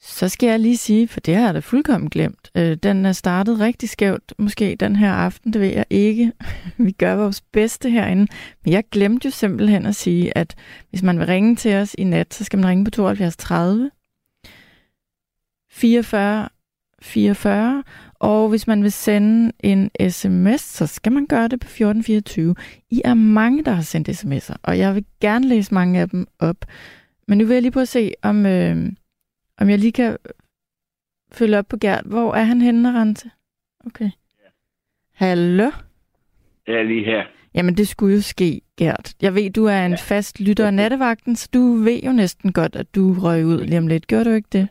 så skal jeg lige sige, for det har jeg da fuldkommen glemt. Øh, den er startet rigtig skævt, måske den her aften, det ved jeg ikke. Vi gør vores bedste herinde. Men jeg glemte jo simpelthen at sige, at hvis man vil ringe til os i nat, så skal man ringe på 72 30 44 44. Og hvis man vil sende en sms, så skal man gøre det på 1424. I er mange, der har sendt sms'er, og jeg vil gerne læse mange af dem op. Men nu vil jeg lige prøve at se, om, øh, om jeg lige kan følge op på Gert. Hvor er han henne, Rente? Okay. Hallo? jeg er lige her. Jamen, det skulle jo ske, Gert. Jeg ved, du er en fast lytter af nattevagten, så du ved jo næsten godt, at du røg ud lige om lidt. Gjorde du ikke det?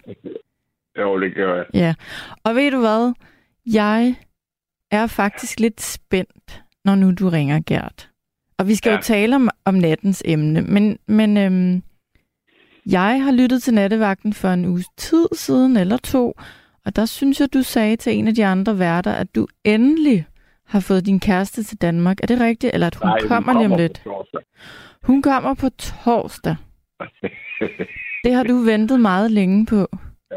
Jo, det gør jeg. Ja. Og ved du hvad? Jeg er faktisk lidt spændt, når nu du ringer, Gert. Og vi skal ja. Jo tale om, om nattens emne, men, men øhm, jeg har lyttet til nattevagten for en uges tid siden eller to, og der synes jeg, du sagde til en af de andre værter, at du endelig har fået din kæreste til Danmark. Er det rigtigt? Eller at hun Nej, kommer lige om på lidt? Hun kommer på torsdag. Det har du ventet meget længe på.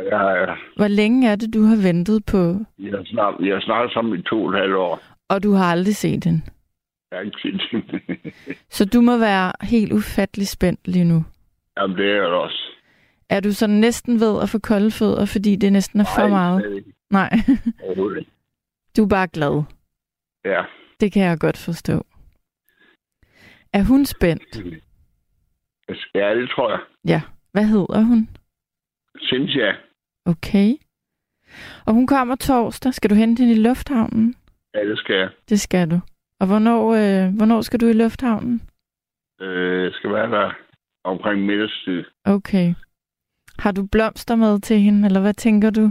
Ja, ja. Hvor længe er det, du har ventet på, Jeg har snart, jeg har snart sammen i to og et halvt år. og du har aldrig set hende? Jeg har ikke set det. Så du må være helt ufattelig spændt lige nu. Jamen, det er jeg også. Er du så næsten ved at få kolde fødder, fordi det næsten er for Nej, meget? Nej, du er bare glad. Ja. Det kan jeg godt forstå. Er hun spændt? Ja, det tror jeg. Ja. Hvad hedder hun? Cynthia. Okay. Og hun kommer torsdag. Skal du hente hende i lufthavnen? Ja, det skal jeg. Det skal du. Og hvornår, øh, hvornår skal du i lufthavnen? Øh, jeg skal være der omkring middagstid. Okay. Har du blomster med til hende, eller hvad tænker du?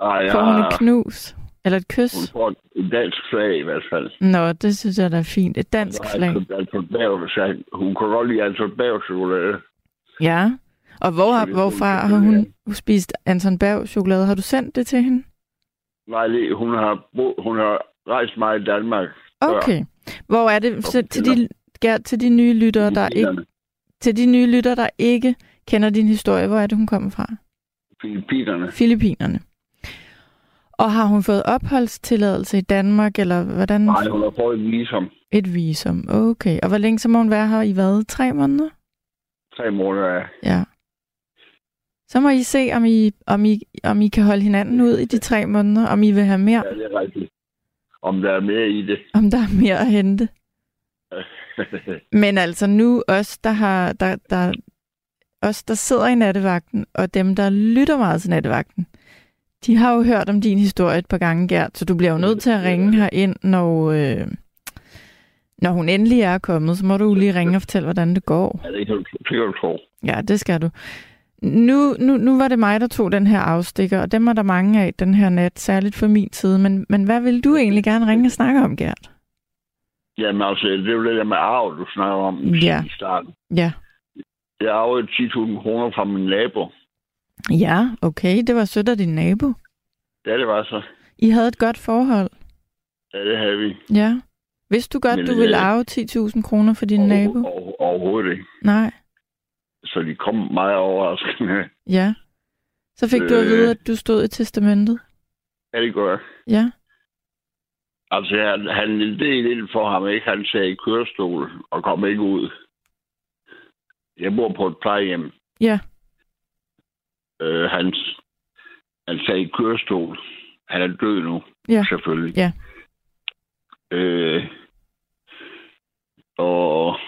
Ej, jeg Får hun har, et knus? Eller et hun kys? får et dansk flag i hvert fald. Nå, det synes jeg da er fint. Et dansk flag. hun kunne godt lide Anton Berg chokolade. Ja. Og hvor, har, Så hvorfra har hun spist Anton Berg chokolade? Har du sendt det til hende? Nej, hun har, bo, hun har rejst meget i Danmark. Okay. Hvor er det til, til, de, Gert, til de nye lyttere, der ikke, til de nye lyttere, der ikke kender din historie, hvor er det, hun kommer fra? Filippinerne. Filippinerne. Og har hun fået opholdstilladelse i Danmark, eller hvordan? Nej, hun har fået et visum. Et visum. Okay. Og hvor længe så må hun være her i hvad? Tre måneder? Tre måneder. Ja. Så må I se, om I, om I, om I kan holde hinanden ud i de tre måneder, om I vil have mere, Ja, det er rigtigt. Om der er mere i det. om der er mere at hente. Men altså nu os, der har, der, der, os, der sidder i nattevagten, og dem, der lytter meget til nattevagten, de har jo hørt om din historie et par gange, Gert, så du bliver jo nødt til at ringe her ind, når, øh, når hun endelig er kommet, så må du lige ringe og fortælle, hvordan det går. ja, det kan du tro. Ja, det skal du. Nu, nu, nu var det mig, der tog den her afstikker, og dem er der mange af den her nat, særligt for min side. Men, men hvad vil du egentlig gerne ringe og snakke om, Gert? Jamen altså, det er jo det der med arv, du snakker om Ja. i starten. Ja, Jeg arvede 10.000 kroner fra min nabo. Ja, okay. Det var sødt af din nabo. Ja, det var så. I havde et godt forhold. Ja, det havde vi. Ja. Vidste du godt, Men, du ville øh, arve 10.000 kroner for din nabo? Over, over, overhovedet ikke. Nej. Så de kom meget overraskende. Ja. Så fik du at Øh. vide, at du stod i testamentet. Ja, det gør jeg. Ja. Altså, han, han er lidt for ham, ikke? Han sagde i kørestol og kom ikke ud. Jeg bor på et plejehjem. Ja. Øh, han, han sagde i kørestol. Han er død nu, Ja. selvfølgelig. Ja. Øh, og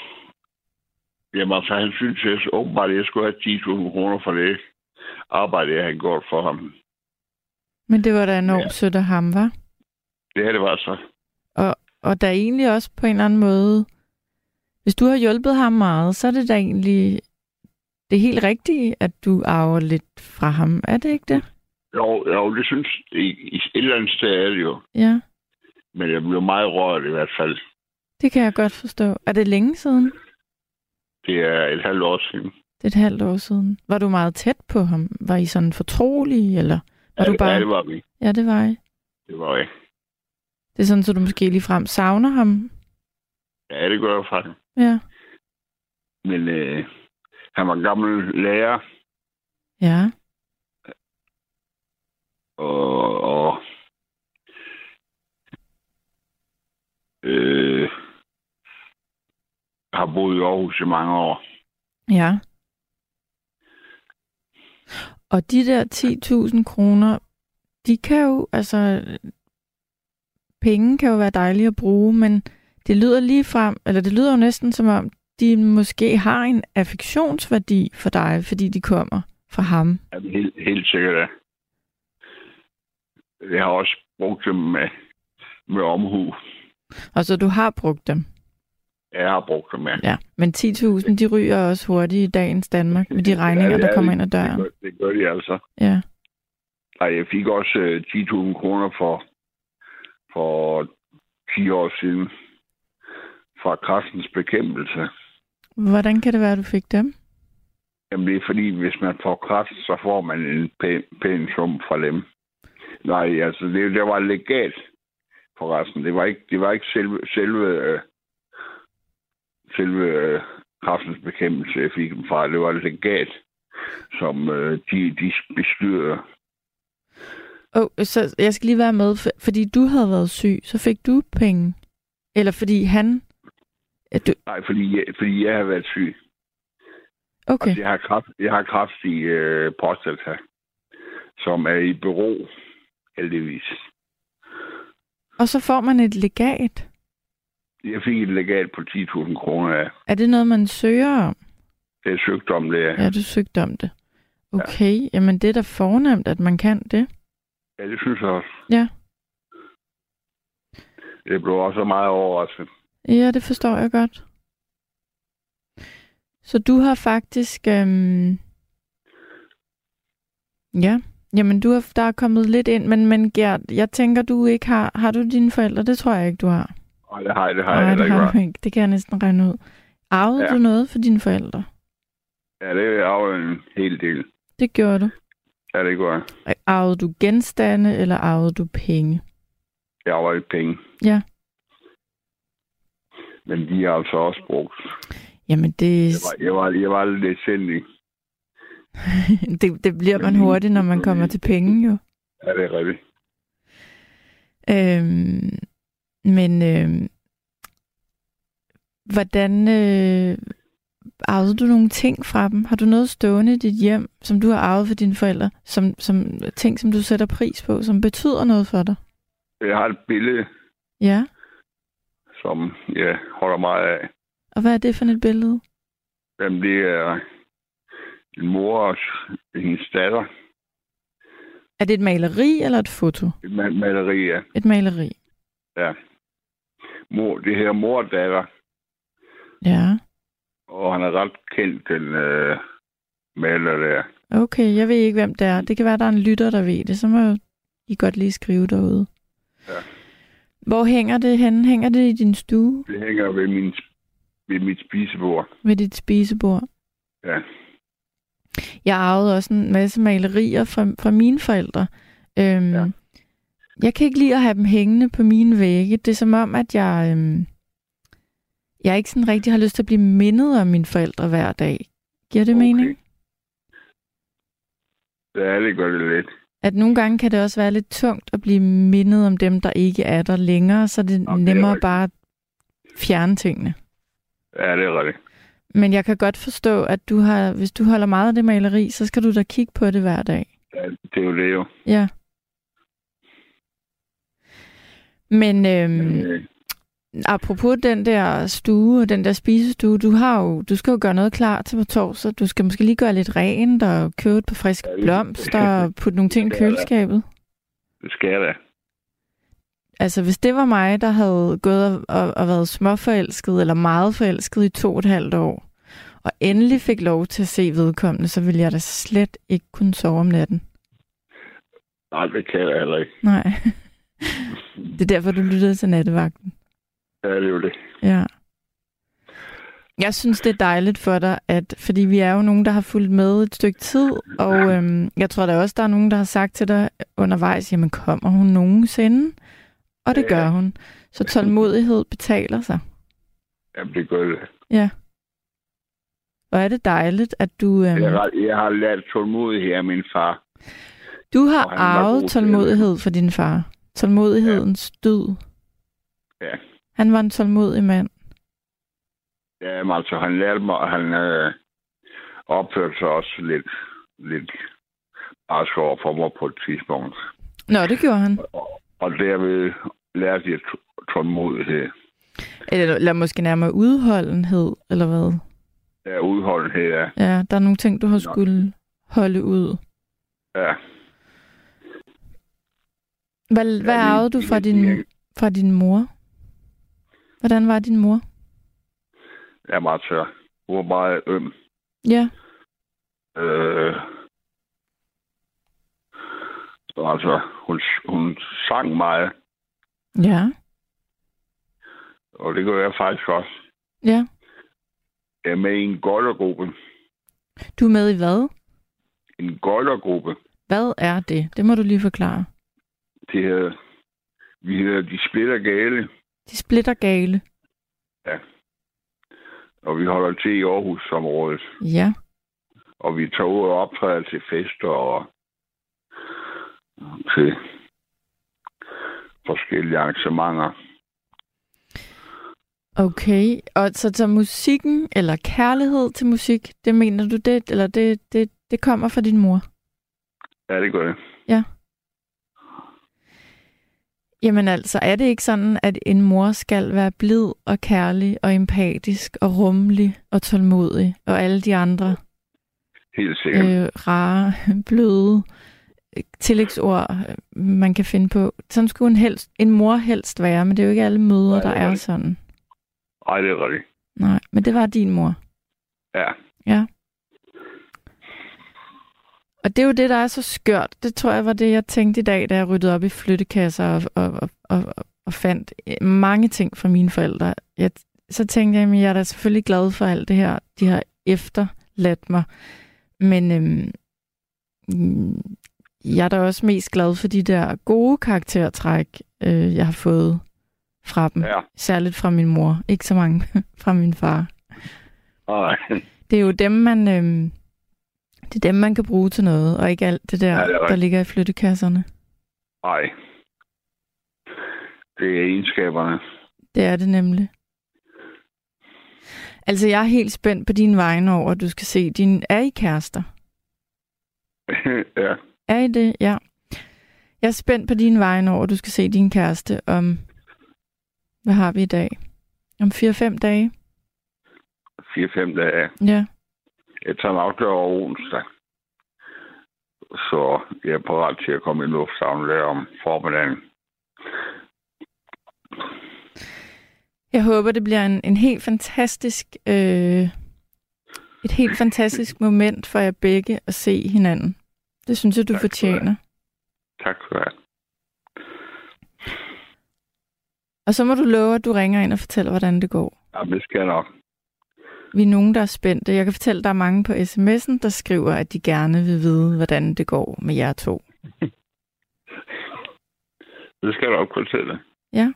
jamen, altså, han synes jeg, åbenbart, at jeg skulle have 10.000 kroner for det arbejde, jeg havde gjort for ham. Men det var da enormt Ja. sødt af ham, var? Det her, det var så. Og, og der er egentlig også på en eller anden måde, hvis du har hjulpet ham meget, så er det da egentlig det helt rigtigt, at du arver lidt fra ham. Er det ikke det? Jo, jo det synes i, i et eller andet sted er det jo. Ja, Men jeg blev meget rørt i hvert fald. det kan jeg godt forstå. Er det længe siden? Det er et halvt år siden. Det er et halvt år siden. Var du meget tæt på ham? Var I sådan fortrolige, eller var ja, du bare... ja, det var vi. Ja, det var I. Det var jeg. Det er sådan, så du måske lige frem savner ham. Ja, det gør jeg faktisk. Ja. Men øh, han var gammel lærer, Ja. og, og øh, har boet i Aarhus i mange år. Ja. Og de der 10.000 kroner, de kan jo, altså, penge kan jo være dejlige at bruge, men det lyder lige frem, eller det lyder jo næsten som om, de måske har en affektionsværdi for dig, fordi de kommer fra ham. Ja, helt, helt sikkert, ja. Jeg har også brugt dem med, med omhu. Og så du har brugt dem. Jeg har brugt dem, ja. Ja. Men 10.000, de ryger også hurtigt i dagens Danmark med de regninger, Ja, der er kommer ind ad døren. Det gør, det gør de altså. Ja. Ej, jeg fik også øh, 10.000 kroner for, for 10 år siden fra kraftens bekæmpelse. Hvordan kan det være, at du fik dem? Jamen, det er fordi, hvis man får kraft, så får man en pæn, pæn sum fra dem. Nej, altså, det, det var legat for resten. Det var ikke, det var ikke selve, selve, øh, selve øh, kraftens bekæmpelse, jeg fik dem fra. Det var et legat, som øh, de, de bestyrede. Oh, så jeg skal lige være med, for, fordi du havde været syg, så fik du penge. Eller fordi han... Du, Nej, fordi jeg, fordi jeg har været syg. okay, Altså, jeg har kraft, jeg har kraft i øh, prostata, som er i bero, heldigvis. og så får man et legat. Jeg fik et legat på 10.000 kroner af. Er det noget, man søger om? Det er søgt om det. Ja, du søgte om det. Okay, ja. jamen det er da fornemt, at man kan det. Ja, det synes jeg også. Ja. Det blev også meget overrasket. Ja, det forstår jeg godt. Så du har faktisk... Øhm... Ja, jamen du har, der er kommet lidt ind, men, men Gert, jeg tænker, du ikke har... Har du dine forældre? Det tror jeg ikke, du har. Nej, det har jeg, det har jeg Nej, heller det har du ikke. Det kan jeg næsten regne ud. Arvede Ja. du noget for dine forældre? Ja, det jo en hel del. Det gjorde du. Ja, det gør jeg. Arvede du genstande, eller arvede du penge? Jeg ikke penge. Ja. Men de er altså også brugt. Jamen, det, Jeg var, jeg var, jeg var lidt sindig. det, det bliver man hurtigt, når man kommer til penge, jo. Ja, det er rigtigt. Øhm, men øh, hvordan øh, arvede du nogle ting fra dem? Har du noget stående i dit hjem, som du har arvet for dine forældre, som, som ting, som du sætter pris på, som betyder noget for dig? Jeg har et billede, Ja, som jeg holder meget af. og hvad er det for et billede? Jamen, det er en mor og hendes datter. Er det et maleri eller et foto? Et ma- maleri af. Et maleri. Ja. Mor, det her mor og datter. Ja, Og han er ret kendt, den øh, maler der. okay. Jeg ved ikke, hvem det er. Det kan være, der er en lytter, der ved det. Så må I godt lige skrive derude. Ja. Hvor hænger det henne? Hænger det i din stue? Det hænger ved, min, ved mit spisebord. Ved dit spisebord? Ja. Jeg arvede også en masse malerier fra, fra mine forældre. Øhm, ja. Jeg kan ikke lide at have dem hængende på mine vægge. Det er som om, at jeg, øhm, jeg ikke sådan rigtig har lyst til at blive mindet om mine forældre hver dag. Giver det okay. mening? Ja, det gør det lidt. At nogle gange kan det også være lidt tungt at blive mindet om dem, der ikke er der længere, så er det okay, nemmere det bare at fjerne tingene. Ja, det er rigtigt. Men jeg kan godt forstå, at du har, hvis du holder meget af det maleri, så skal du da kigge på det hver dag. Ja, det er jo det jo. Ja. Men øhm, øh... apropos den der stue, den der spisestue, du har jo, du skal jo gøre noget klar til på torsdag. Du skal måske lige gøre lidt rent og købe et par friske ja, blomster og putte nogle ting i køleskabet. Det skal jeg da. Altså, hvis det var mig, der havde gået og, og været småforelsket, eller meget forelsket i to og et halvt år, og endelig fik lov til at se vedkommende, så ville jeg da slet ikke kunne sove om natten. Nej, det kan jeg heller ikke. Nej. det er derfor, du lyttede til nattevagten. Ja, det er jo det. Ja. Jeg synes, det er dejligt for dig, at, fordi vi er jo nogen, der har fulgt med et stykke tid, og øhm, jeg tror da også, der er nogen, der har sagt til dig undervejs, jamen kommer hun nogensinde? Og det ja. gør hun. Så tålmodighed betaler sig. Jamen, det gør det. Ja. Og er det dejligt, at du... Øhm... Jeg, har, jeg har lært tålmodighed af min far. Du har arvet tålmodighed for din far. Tålmodighedens ja. død. Ja. Han var en tålmodig mand. Ja, altså, han lærte mig, at han øh, opførte sig også lidt, lidt barsk over for mig på et tidspunkt. Nå, det gjorde han. Og, og derved lærte jeg tålmodighed. Eller, eller måske nærmere udholdenhed, eller hvad? Ja, udholdenhed, ja. Ja, der er nogle ting, du har skulle holde ud. Ja. Hvad, hvad arvede du fra din, fra din mor? Hvordan var din mor? Jeg er meget tør. Hun var meget øm. Ja. Øh, altså, hun, hun sang meget. Ja. Og det gør jeg faktisk også. Ja. Jeg er med i en goldergruppe. Du er med i hvad? En goldergruppe. Hvad er det? Det må du lige forklare. Det hedder, vi hedder De Splitter Gale. De Splitter Gale? Ja. Og vi holder til i Aarhus-området. Ja. Og vi tager ud og optræder til fester og til forskellige arrangementer. Okay, og så, så musikken, eller kærlighed til musik, det mener du det, eller det, det, det kommer fra din mor? Ja, det gør det. Ja. Jamen altså, er det ikke sådan, at en mor skal være blid og kærlig og empatisk og rummelig og tålmodig, og alle de andre Helt sikkert. Øh, rare, bløde tillægsord, man kan finde på. Sådan skulle en, helst, en mor helst være, men det er jo ikke alle møder, der er sådan. Nej, det er rigtigt. Nej, men det var din mor. Ja. Ja. Og det er jo det, der er så skørt. Det tror jeg var det, jeg tænkte i dag, da jeg ryddede op i flyttekasser og, og, og, og, og fandt mange ting fra mine forældre. Jeg, så tænkte jeg, at jeg er da selvfølgelig glad for alt det her, de har efterladt mig. Men øhm, jeg er da også mest glad for de der gode karaktertræk, øh, jeg har fået fra dem. Ja. Særligt fra min mor. Ikke så mange fra min far. Nej. Det er jo dem, man... Øh, det er dem, man kan bruge til noget, og ikke alt det der, ja, det der ligger i flyttekasserne. Nej. Det er egenskaberne. Det er det nemlig. Altså, jeg er helt spændt på dine vegne over, at du skal se din... Er I kærester? ja. Er I det? Ja. Jeg er spændt på dine vegne over, at du skal se din kæreste om... Hvad har vi i dag? Om 4-5 dage? 4-5 dage. Ja. Jeg tager nok der over onsdag. Så jeg er parat til at komme i lufthavnen der om formiddagen. Jeg håber, det bliver en, en helt fantastisk... Øh, et helt fantastisk moment for jer begge at se hinanden. Det synes jeg, du tak fortjener. Tak for det. Og så må du love, at du ringer ind og fortæller, hvordan det går. Ja, det skal jeg nok. Vi er nogen, der er spændte. Jeg kan fortælle, at der er mange på sms'en, der skriver, at de gerne vil vide, hvordan det går med jer to. Det skal du op fortælle. Ja.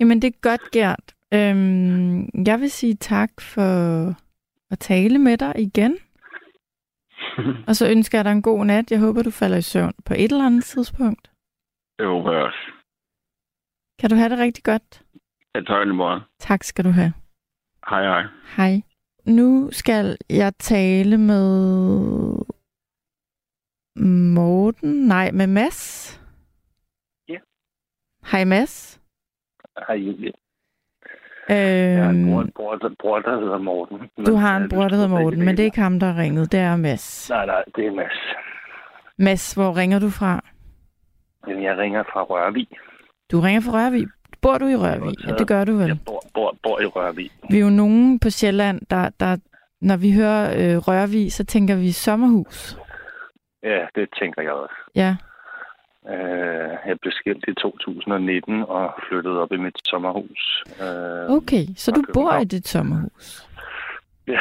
Jamen, det er godt, Gert. Øhm, jeg vil sige tak for at tale med dig igen. Og så ønsker jeg dig en god nat. Jeg håber, du falder i søvn på et eller andet tidspunkt. Det håber jeg også. Kan du have det rigtig godt? Jeg tager det meget. Tak skal du have. Hej, hej. Hej. Nu skal jeg tale med Morten. Nej, med Mads. Ja. Hej Mads. Hej, Julie. Jeg har en bror, Øhm, bror, der, bror, der hedder Morten. du har en bror, der hedder Morten, men det er ikke ham, der har ringet. Det er Mads. Nej, nej, det er Mads. Mads, hvor ringer du fra? Men jeg ringer fra Rørvig. Du ringer fra Rørvig. Bor du i Rørvig? Ja, det gør du vel. Jeg bor, bor, bor i Rørvig. Vi er jo nogen på Sjælland, der, der når vi hører øh, Rørvig, så tænker vi sommerhus. Ja, det tænker jeg også. Ja, Øh, jeg blev skilt i 2019 og flyttede op i mit sommerhus. Øh, okay. Så du bor i dit sommerhus. Ja,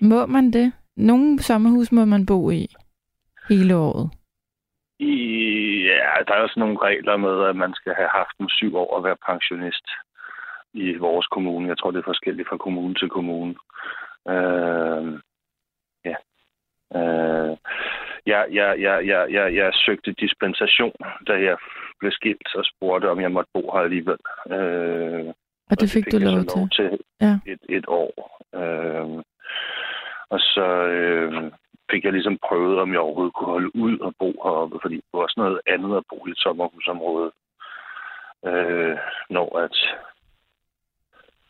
Må man det? Nogle sommerhus må man bo i hele året. I, ja, der er også nogle regler med, at man skal have haft en syv år at være pensionist i vores kommune. Jeg tror, det er forskelligt fra kommune til kommune. Øh, ja. Øh, jeg, jeg, jeg, jeg, jeg, jeg søgte dispensation, da jeg blev skilt og spurgte, om jeg måtte bo her alligevel. Øh, Og det fik du jeg så lov til. lov til Ja. et, et år. Øh, og så øh, fik jeg ligesom prøvet, om jeg overhovedet kunne holde ud og bo heroppe, fordi det var også noget andet at bo i et sommerhusområde, øh, når at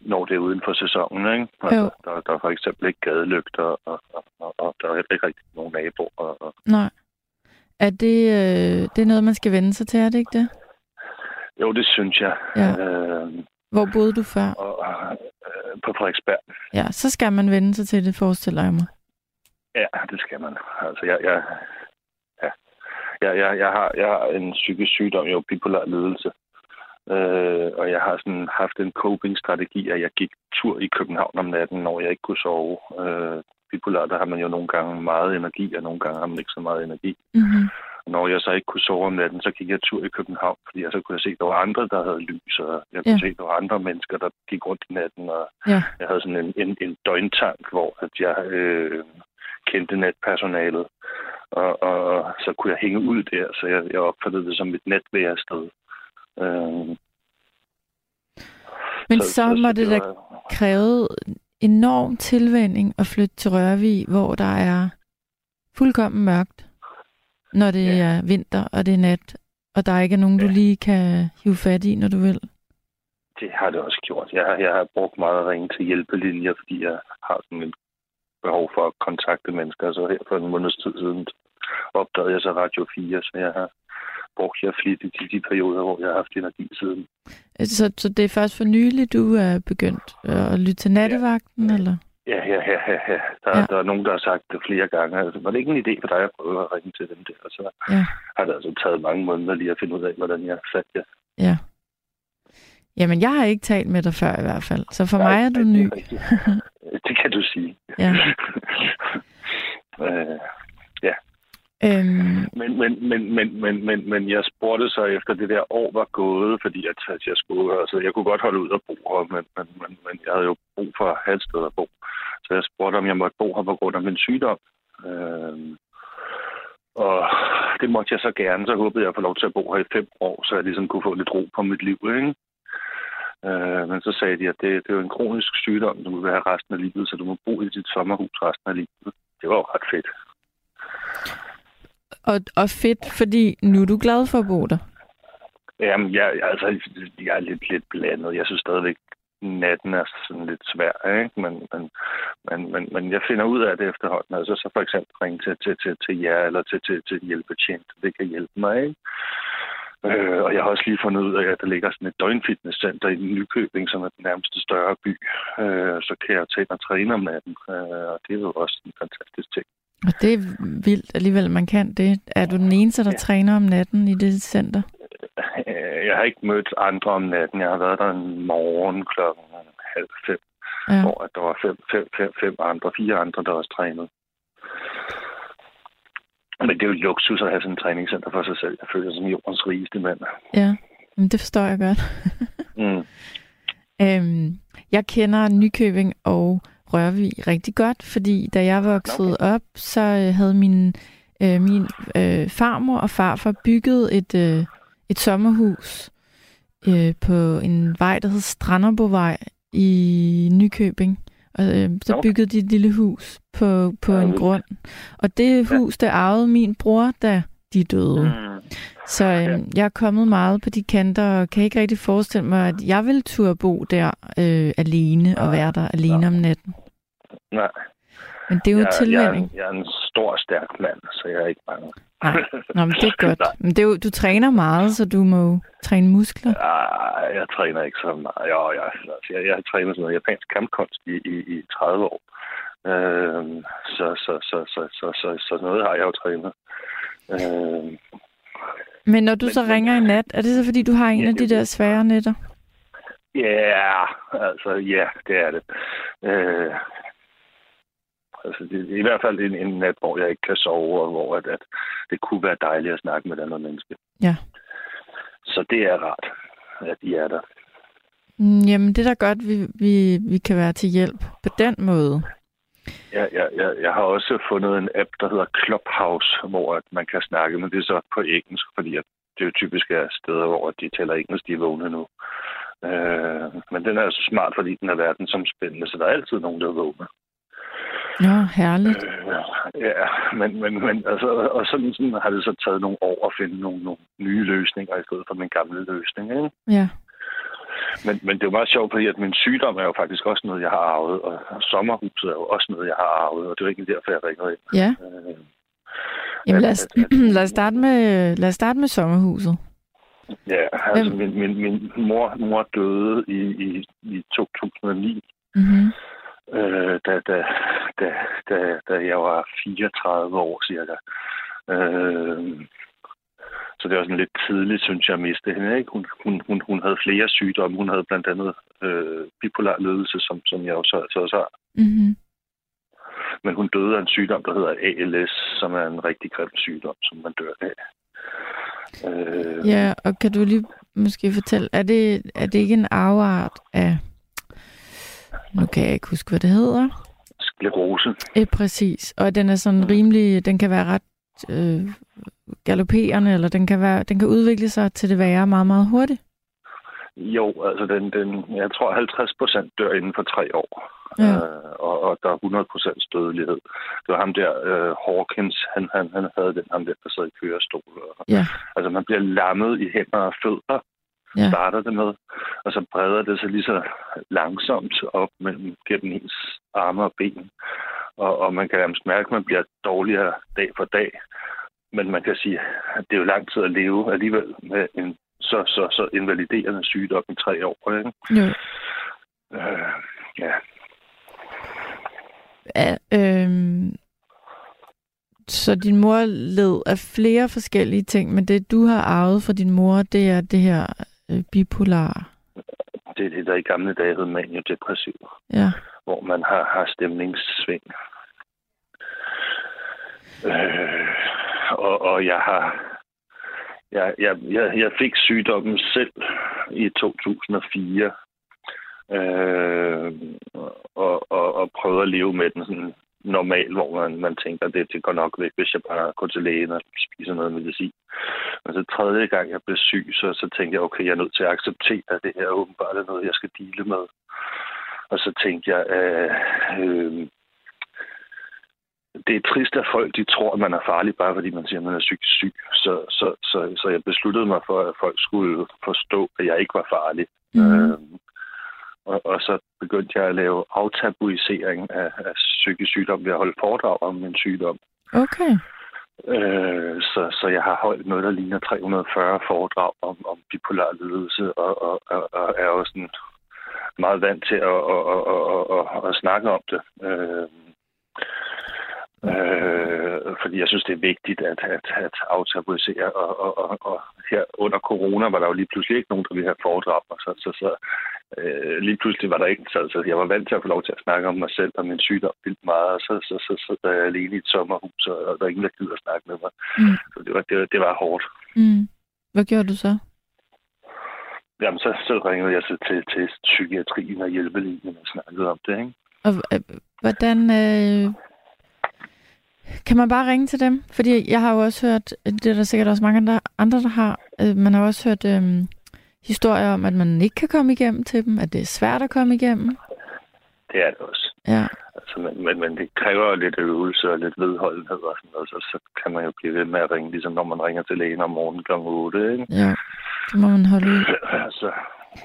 når det er uden for sæsonen, ikke? Altså, Jo. der, der er for eksempel ikke gadelygter, og, og, og, og der er heller ikke rigtig nogen naboer. Og, og, Nej. Er det, øh, det er noget, man skal vende sig til, er det ikke det? jo, det synes jeg. Ja. Øh, Hvor boede du før? og, øh, på Frederiksberg. Ja, så skal man vende sig til det, forestiller jeg mig. Ja, det skal man. Altså, jeg, jeg, ja. jeg, jeg, jeg, har, jeg har en psykisk sygdom, jo bipolar lidelse. Øh, og jeg har sådan haft en coping-strategi, at jeg gik tur i København om natten, når jeg ikke kunne sove. Øh, bipolar, der har man jo nogle gange meget energi, og nogle gange har man ikke så meget energi. Mm-hmm. Og når jeg så ikke kunne sove om natten, så gik jeg tur i København, fordi jeg så kunne jeg se, at der var andre, der havde lys, og jeg kunne Ja. se, at der var andre mennesker, der gik rundt i natten, og Ja. jeg havde sådan en, en, en døgntank, hvor at jeg øh, kendte natpersonalet, og, og, og så kunne jeg hænge ud der, så jeg, jeg opfattede det som et netværested. Øh, Men så, så må det da var- kræve enorm tilvænding at flytte til Rørvig, hvor der er fuldkommen mørkt, når det Ja. er vinter og det er nat, og der ikke er nogen, du Ja. lige kan hive fat i, når du vil. Det har det også gjort. Jeg, har- jeg har brugt meget at ringe til hjælpelinjer, fordi jeg har sådan et behov for at kontakte mennesker. Så her for en måneds tid siden opdagede jeg så Radio 4, så jeg har brugt jer flittigt i de perioder, hvor jeg har haft energi siden. Så, så det er først for nylig, du er begyndt at lytte til nattevagten, ja. eller? Ja, ja, ja, ja. ja. Der, ja. der er nogen, der har sagt det flere gange. Altså, var det ikke en idé for dig at prøve at ringe til dem der? Og så Ja. har det altså taget mange måneder lige at finde ud af, hvordan jeg satte jer. Ja. Jamen, jeg har ikke talt med dig før i hvert fald, så for Nej, mig er du ny. det det kan du sige. Ja. øh, Øhm, Men, men, men, men, men, men, men jeg spurgte så efter det der år var gået, fordi at, at jeg skulle, altså jeg kunne godt holde ud og bo her, men, men, men, men jeg havde jo brug for at have et sted at bo. Så jeg spurgte, om jeg måtte bo her på grund af min sygdom. Øhm, og det måtte jeg så gerne, så håbede jeg at få lov til at bo her i fem år, så jeg ligesom kunne få lidt ro på mit liv, ikke? Øh, men så sagde de, at det, det er jo en kronisk sygdom, du vil have resten af livet, så du må bo i dit sommerhus resten af livet. Det var jo ret fedt. og, og fedt, fordi nu er du glad for at bo der. Jamen, jeg, jeg, altså, jeg er lidt, lidt blandet. Jeg synes stadigvæk, natten er sådan lidt svær, ikke? Men, men, men, men, men jeg finder ud af det efterhånden. Altså, så for eksempel ringe til, til, til, til jer eller til, til, til hjælpetjent. Det kan hjælpe mig, ikke? Øh, og jeg har også lige fundet ud af, at der ligger sådan et døgnfitnesscenter i Nykøbing, som er den nærmeste større by. Øh, så kan jeg tage og træne om natten. Øh, og det er jo også en fantastisk ting. Og det er vildt alligevel, man kan det. Er du den eneste, der ja. Træner om natten i det center? Øh, Jeg har ikke mødt andre om natten. Jeg har været der en morgen klokken halv fem. Ja. hvor der var fem, fem, fem, fem andre, fire andre, der også trænede. Men det er jo luksus at have sådan en træningscenter for sig selv. Jeg føler mig som jordens rigeste mand. Ja, men det forstår jeg godt. Mm. Øhm, jeg kender Nykøbing og Rørvig rigtig godt, fordi da jeg voksede okay. op, så øh, havde min, øh, min øh, farmor og farfar bygget et, øh, et sommerhus øh, på en vej, der hed Stranderbovej i Nykøbing. Og øh, så byggede de et lille hus på, på Ja, en vildt. grund. Og det hus, der arvede min bror, da de døde. Mm. Så øh, jeg er kommet meget på de kanter, og kan ikke rigtig forestille mig, at jeg vil turde bo der øh, alene og være der alene om natten. Nej, Men det er jo jeg, jeg, tilvænning. er, jeg er en stor, stærk mand, så jeg er ikke bange. Nej, Nå, men det er godt. Nej. Men det er jo, du træner meget, så du må jo træne muskler. Ah, jeg træner ikke så meget. Jo, jeg, altså, jeg, jeg har trænet sådan noget japansk kampkunst i, i, i 30 år. Øhm, så, så, så, så, så, så, så noget har jeg jo trænet. Øhm, Men når du Men- så ringer i nat, er det så fordi, du har en Ja, af de der svære nætter? Ja, altså ja, det er det. Øh, altså det er i hvert fald en, en nat, hvor jeg ikke kan sove, og hvor at, at det kunne være dejligt at snakke med et andet menneske. Ja. Så det er rart, at I er der. Mm, Jamen, det er da godt, vi, vi, vi kan være til hjælp på den måde. Jeg, jeg, jeg, jeg har også fundet en app, der hedder Clubhouse, hvor at man kan snakke, men det er så på engelsk, fordi at det jo typisk er steder, hvor de taler engelsk, de er vågne nu. Øh, men den er så smart, fordi den er verdensomspændende, så der er altid nogen, der er vågne. Nå, herligt. Øh, ja, men, men, men altså, og sådan, sådan har det så taget nogle år at finde nogle, nogle nye løsninger i stedet for min gamle løsning. Ikke? Ja. Men, men det er jo meget sjovt, fordi at min sygdom er jo faktisk også noget, jeg har arvet, og sommerhuset er jo også noget, jeg har arvet, og det er jo ikke derfor, jeg ringer ind. Ja. Øh, Jamen, lad os, lad os, starte, med, lad os starte med sommerhuset. Ja, altså Hvem- min, min, min mor, mor døde i, i, i 2009, Mm-hmm. Øh, da, da, da, da, da jeg var 34 år cirka. Øh, så det var sådan lidt tidligt, synes jeg, at miste hende. Ikke? Hun, hun, hun, hun havde flere sygdomme. Hun havde blandt andet øh, bipolar ledelse, som, som jeg jo så, så også har. Mm-hmm. Men hun døde af en sygdom, der hedder ALS, som er en rigtig grim sygdom, som man dør af. Øh, Ja, og kan du lige måske fortælle, er det, er det ikke en afart af, nu kan jeg ikke huske, hvad det hedder, Sklerose. eh, præcis, og den er sådan rimelig, den kan være ret øh, galopperende, eller den kan, være, den kan udvikle sig til det værre meget, meget hurtigt. Jo, altså den, den, jeg tror 50 procent dør inden for tre år. Ja. Øh, og, og der er 100 procent dødelighed. Det var ham der, øh, Hawkins, han, han, han havde den, ham der, der sad i kørestol. Og, Ja. Altså man bliver lammet i hænder og fødder, Ja. starter det med, og så breder det sig lige så langsomt op mellem gennem ens arme og ben. Og, og man kan nærmest mærke, at man bliver dårligere dag for dag. Men man kan sige, at det er jo lang tid at leve alligevel med en så, så, så invaliderende sygdom i tre år. Ikke? Jo. Øh, ja. Ja, øhm, så din mor led af flere forskellige ting, men det du har arvet fra din mor, det er det her øh, bipolar. Det er det, der i gamle dage hed maniodepressiv, Ja. hvor man har, har stemningssving. Øh, og, og jeg har... Jeg, jeg, jeg, jeg fik sygdommen selv i 2004, øh, og, og, og prøvede at leve med den sådan normal, hvor man, man tænker, det, det går nok væk, hvis jeg bare går til lægen og spiser noget medicin. Men så tredje gang, jeg blev syg, så, så tænkte jeg, okay, jeg er nødt til at acceptere, at det her åbenbart er noget, jeg skal dele med. Og så tænkte jeg, øh, øh, det er trist, at folk de tror, at man er farlig, bare fordi man siger, at man er psykisk syg. Så, så, så, så jeg besluttede mig for, at folk skulle forstå, at jeg ikke var farlig. Mhm. Øh, og, og så begyndte jeg at lave aftabuisering af, af psykisk sygdom ved at holde foredrag om min sygdom. Okay. Øh, så, så jeg har holdt noget, der ligner 340 foredrag om, om bipolar lidelse, og, og, og, og er også sådan meget vant til at, at, at, at, at, at snakke om det. Øh, øh, fordi jeg synes, det er vigtigt at, at, at aftabuisere. Og, og, og, og her under corona var der jo lige pludselig ikke nogen, der ville have foredrag. Og så, så, så øh, lige pludselig var der ikke, så, så jeg var vant til at få lov til at snakke om mig selv og min sygdom vildt meget, og så, så, så, så, så er jeg alene i et sommerhus, og der er ingen, der gider at snakke med mig. Mm. Så det var, det, var- det var hårdt. Mm. Hvad gjorde du så? Jamen, så, så ringede jeg så til, til psykiatrien og hjælpelinjen og snakkede om det, ikke? Og øh, hvordan... Øh, kan man bare ringe til dem? Fordi jeg har jo også hørt, det er der sikkert også mange andre, andre der har, øh, man har også hørt øh, historier om, at man ikke kan komme igennem til dem, at det er svært at komme igennem. Det er det også. Ja, Altså, men, men, men det kræver lidt øvelse og lidt vedholdenhed og sådan noget, så, så kan man jo blive ved med at ringe, ligesom når man ringer til lægen om morgenen kl. 8, ikke? ja. Det må man holde ud. altså,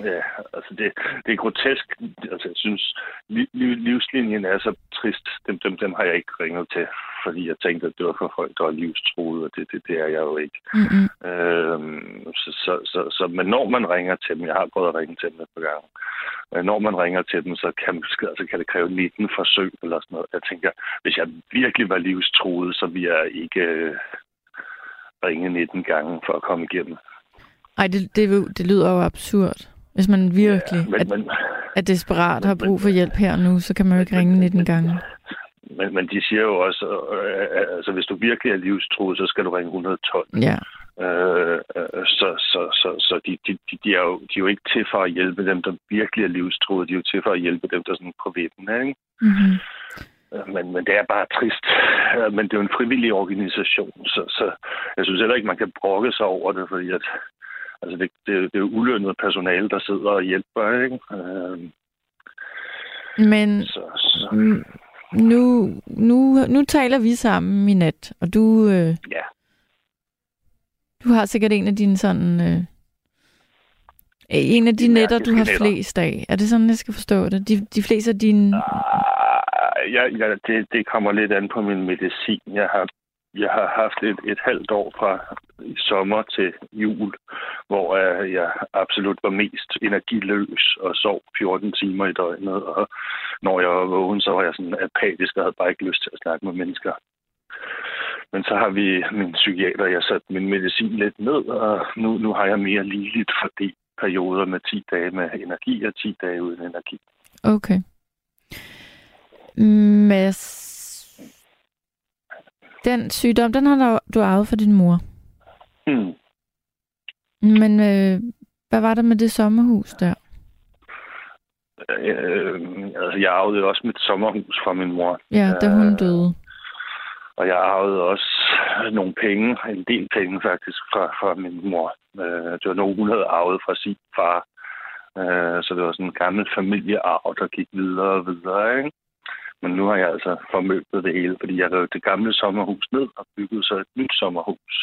ja, altså det, det er grotesk. Altså, jeg synes, liv, liv, livslinjen er så trist. Dem, dem, dem har jeg ikke ringet til, fordi jeg tænkte, at det var for folk, der var livstruede, og det, det, det er jeg jo ikke. Mm-mm. Øhm, så, så, så, så, men når man ringer til dem, jeg har prøvet at ringe til dem et par gange, men når man ringer til dem, så kan, altså kan det kræve 19 forsøg eller sådan noget. Jeg tænker, hvis jeg virkelig var livstruet, så ville jeg ikke øh, ringe 19 gange for at komme igennem. Ej, det, det, det lyder jo absurd. Hvis man virkelig men, er, men, er desperat og har brug for hjælp her nu, så kan man jo ikke ringe 19 gange. Men, men de siger jo også, øh, øh, altså hvis du virkelig er livstruet, så skal du ringe 112. Ja, Øh, øh, så så, så, så de, de, de, er jo, de er jo ikke til for at hjælpe dem, der virkelig er livstruede. De er jo til for at hjælpe dem, der er sådan på vippen, ikke? mm-hmm. Øh, Men, men det er bare trist. Men det er jo en frivillig organisation, så, så jeg synes heller ikke, man kan brokke sig over det, fordi at, altså det, det, det er jo ulønnet personale, der sidder og hjælper, ikke? Øh, Men Så, så, nu, nu, nu taler vi sammen i nat, og du, øh, ja. du har sikkert en af dine sådan... Øh, en af de De netter, du har nætter. flest af. Er det sådan, jeg skal forstå det? De, de fleste af dine... Ah, Ja, ja det, det kommer lidt an på min medicin. Jeg har, jeg har haft et, et halvt år fra sommer til jul, hvor øh, jeg absolut var mest energiløs og sov 14 timer i døgnet. Og når jeg var vågen, så var jeg sådan apatisk og havde bare ikke lyst til at snakke med mennesker. Men så har vi min psykiater, jeg sat min medicin lidt ned, og nu, nu har jeg mere ligeligt de perioder med 10 dage med energi og 10 dage uden energi. Okay. Mads, den sygdom, den har du, du arvet fra din mor. Hmm. Men øh, hvad var der med det sommerhus der? Øh, altså, jeg arvede også mit sommerhus fra min mor. Ja, da hun Øh, døde. Og jeg arvede også nogle penge, en del penge faktisk, fra, fra min mor. Øh, det var nogen, hun havde arvet fra sin far. Øh, så det var sådan en gammel familiearv, der gik videre og videre. Ikke? Men nu har jeg altså formøblet det hele, fordi jeg rev det gamle sommerhus ned og byggede så et nyt sommerhus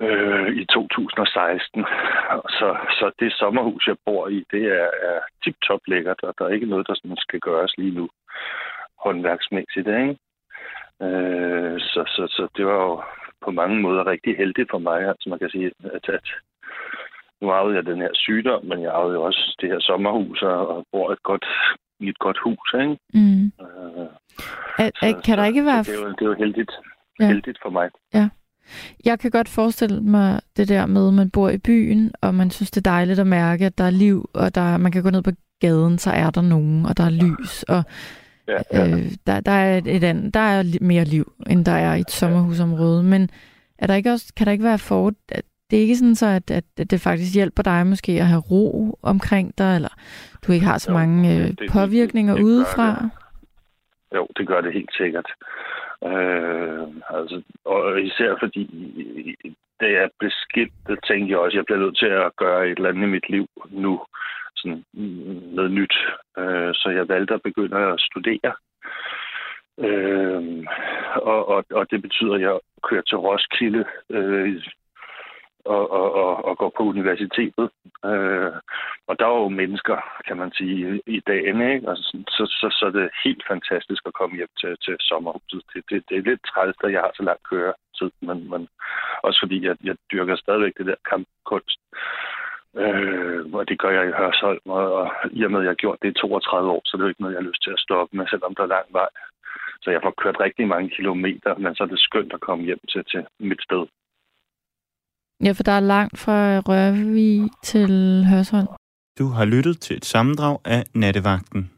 øh, i 2016. Så, så det sommerhus, jeg bor i, det er, er tip-top lækkert, og der er ikke noget, der sådan skal gøres lige nu håndværksmæssigt. Ikke? Øh, så, så, så det var jo på mange måder rigtig heldigt for mig. Altså man kan sige, at, at nu arvede jeg den her sygdom, men jeg arvede jo også det her sommerhus og, og bor et godt, i et godt hus. Ikke? Mm. Øh, Er, er, kan der ikke være... Så det, er jo, det er jo heldigt, Ja. ja. heldigt for mig. Jeg kan godt forestille mig det der med, at man bor i byen, og man synes, det er dejligt at mærke, at der er liv, og der, man kan gå ned på gaden, så er der nogen, og der er lys, og Ja, ja. øh, der, der, er et, et andet, der er mere liv, end der er i et sommerhusområde. Men er der ikke også, kan der ikke være for, at det er ikke sådan så, at, at, det faktisk hjælper dig måske at have ro omkring dig, eller du ikke har så Jo, mange det- øh, det- det- påvirkninger det gør udefra? det. Jo, det gør det helt sikkert. Øh, altså, og især fordi, da jeg blev skilt, der tænkte jeg også, at jeg bliver nødt til at gøre et eller andet i mit liv nu, sådan noget nyt. Øh, så jeg valgte at begynde at studere. Øh, og, og, og det betyder, at jeg kører til Roskilde øh, og, og, og, og går på universitetet. Øh, og der er jo mennesker, kan man sige, i dagene, ikke? Og så, så, så er det helt fantastisk at komme hjem til, til sommerhuset. Det, det, det er lidt træls, at jeg har så langt køretid, men, men også fordi, jeg, jeg dyrker stadigvæk det der kampkunst. Øh, og det gør jeg i Hørsholm, og, og i og med, at jeg har gjort det i 32 år, så er det jo ikke noget, jeg har lyst til at stoppe med, selvom der er lang vej. Så jeg får kørt rigtig mange kilometer, men så er det skønt at komme hjem til, til mit sted. Ja, for der er langt fra Rørvig til Hørsholm. Du har lyttet til et sammendrag af Nattevagten.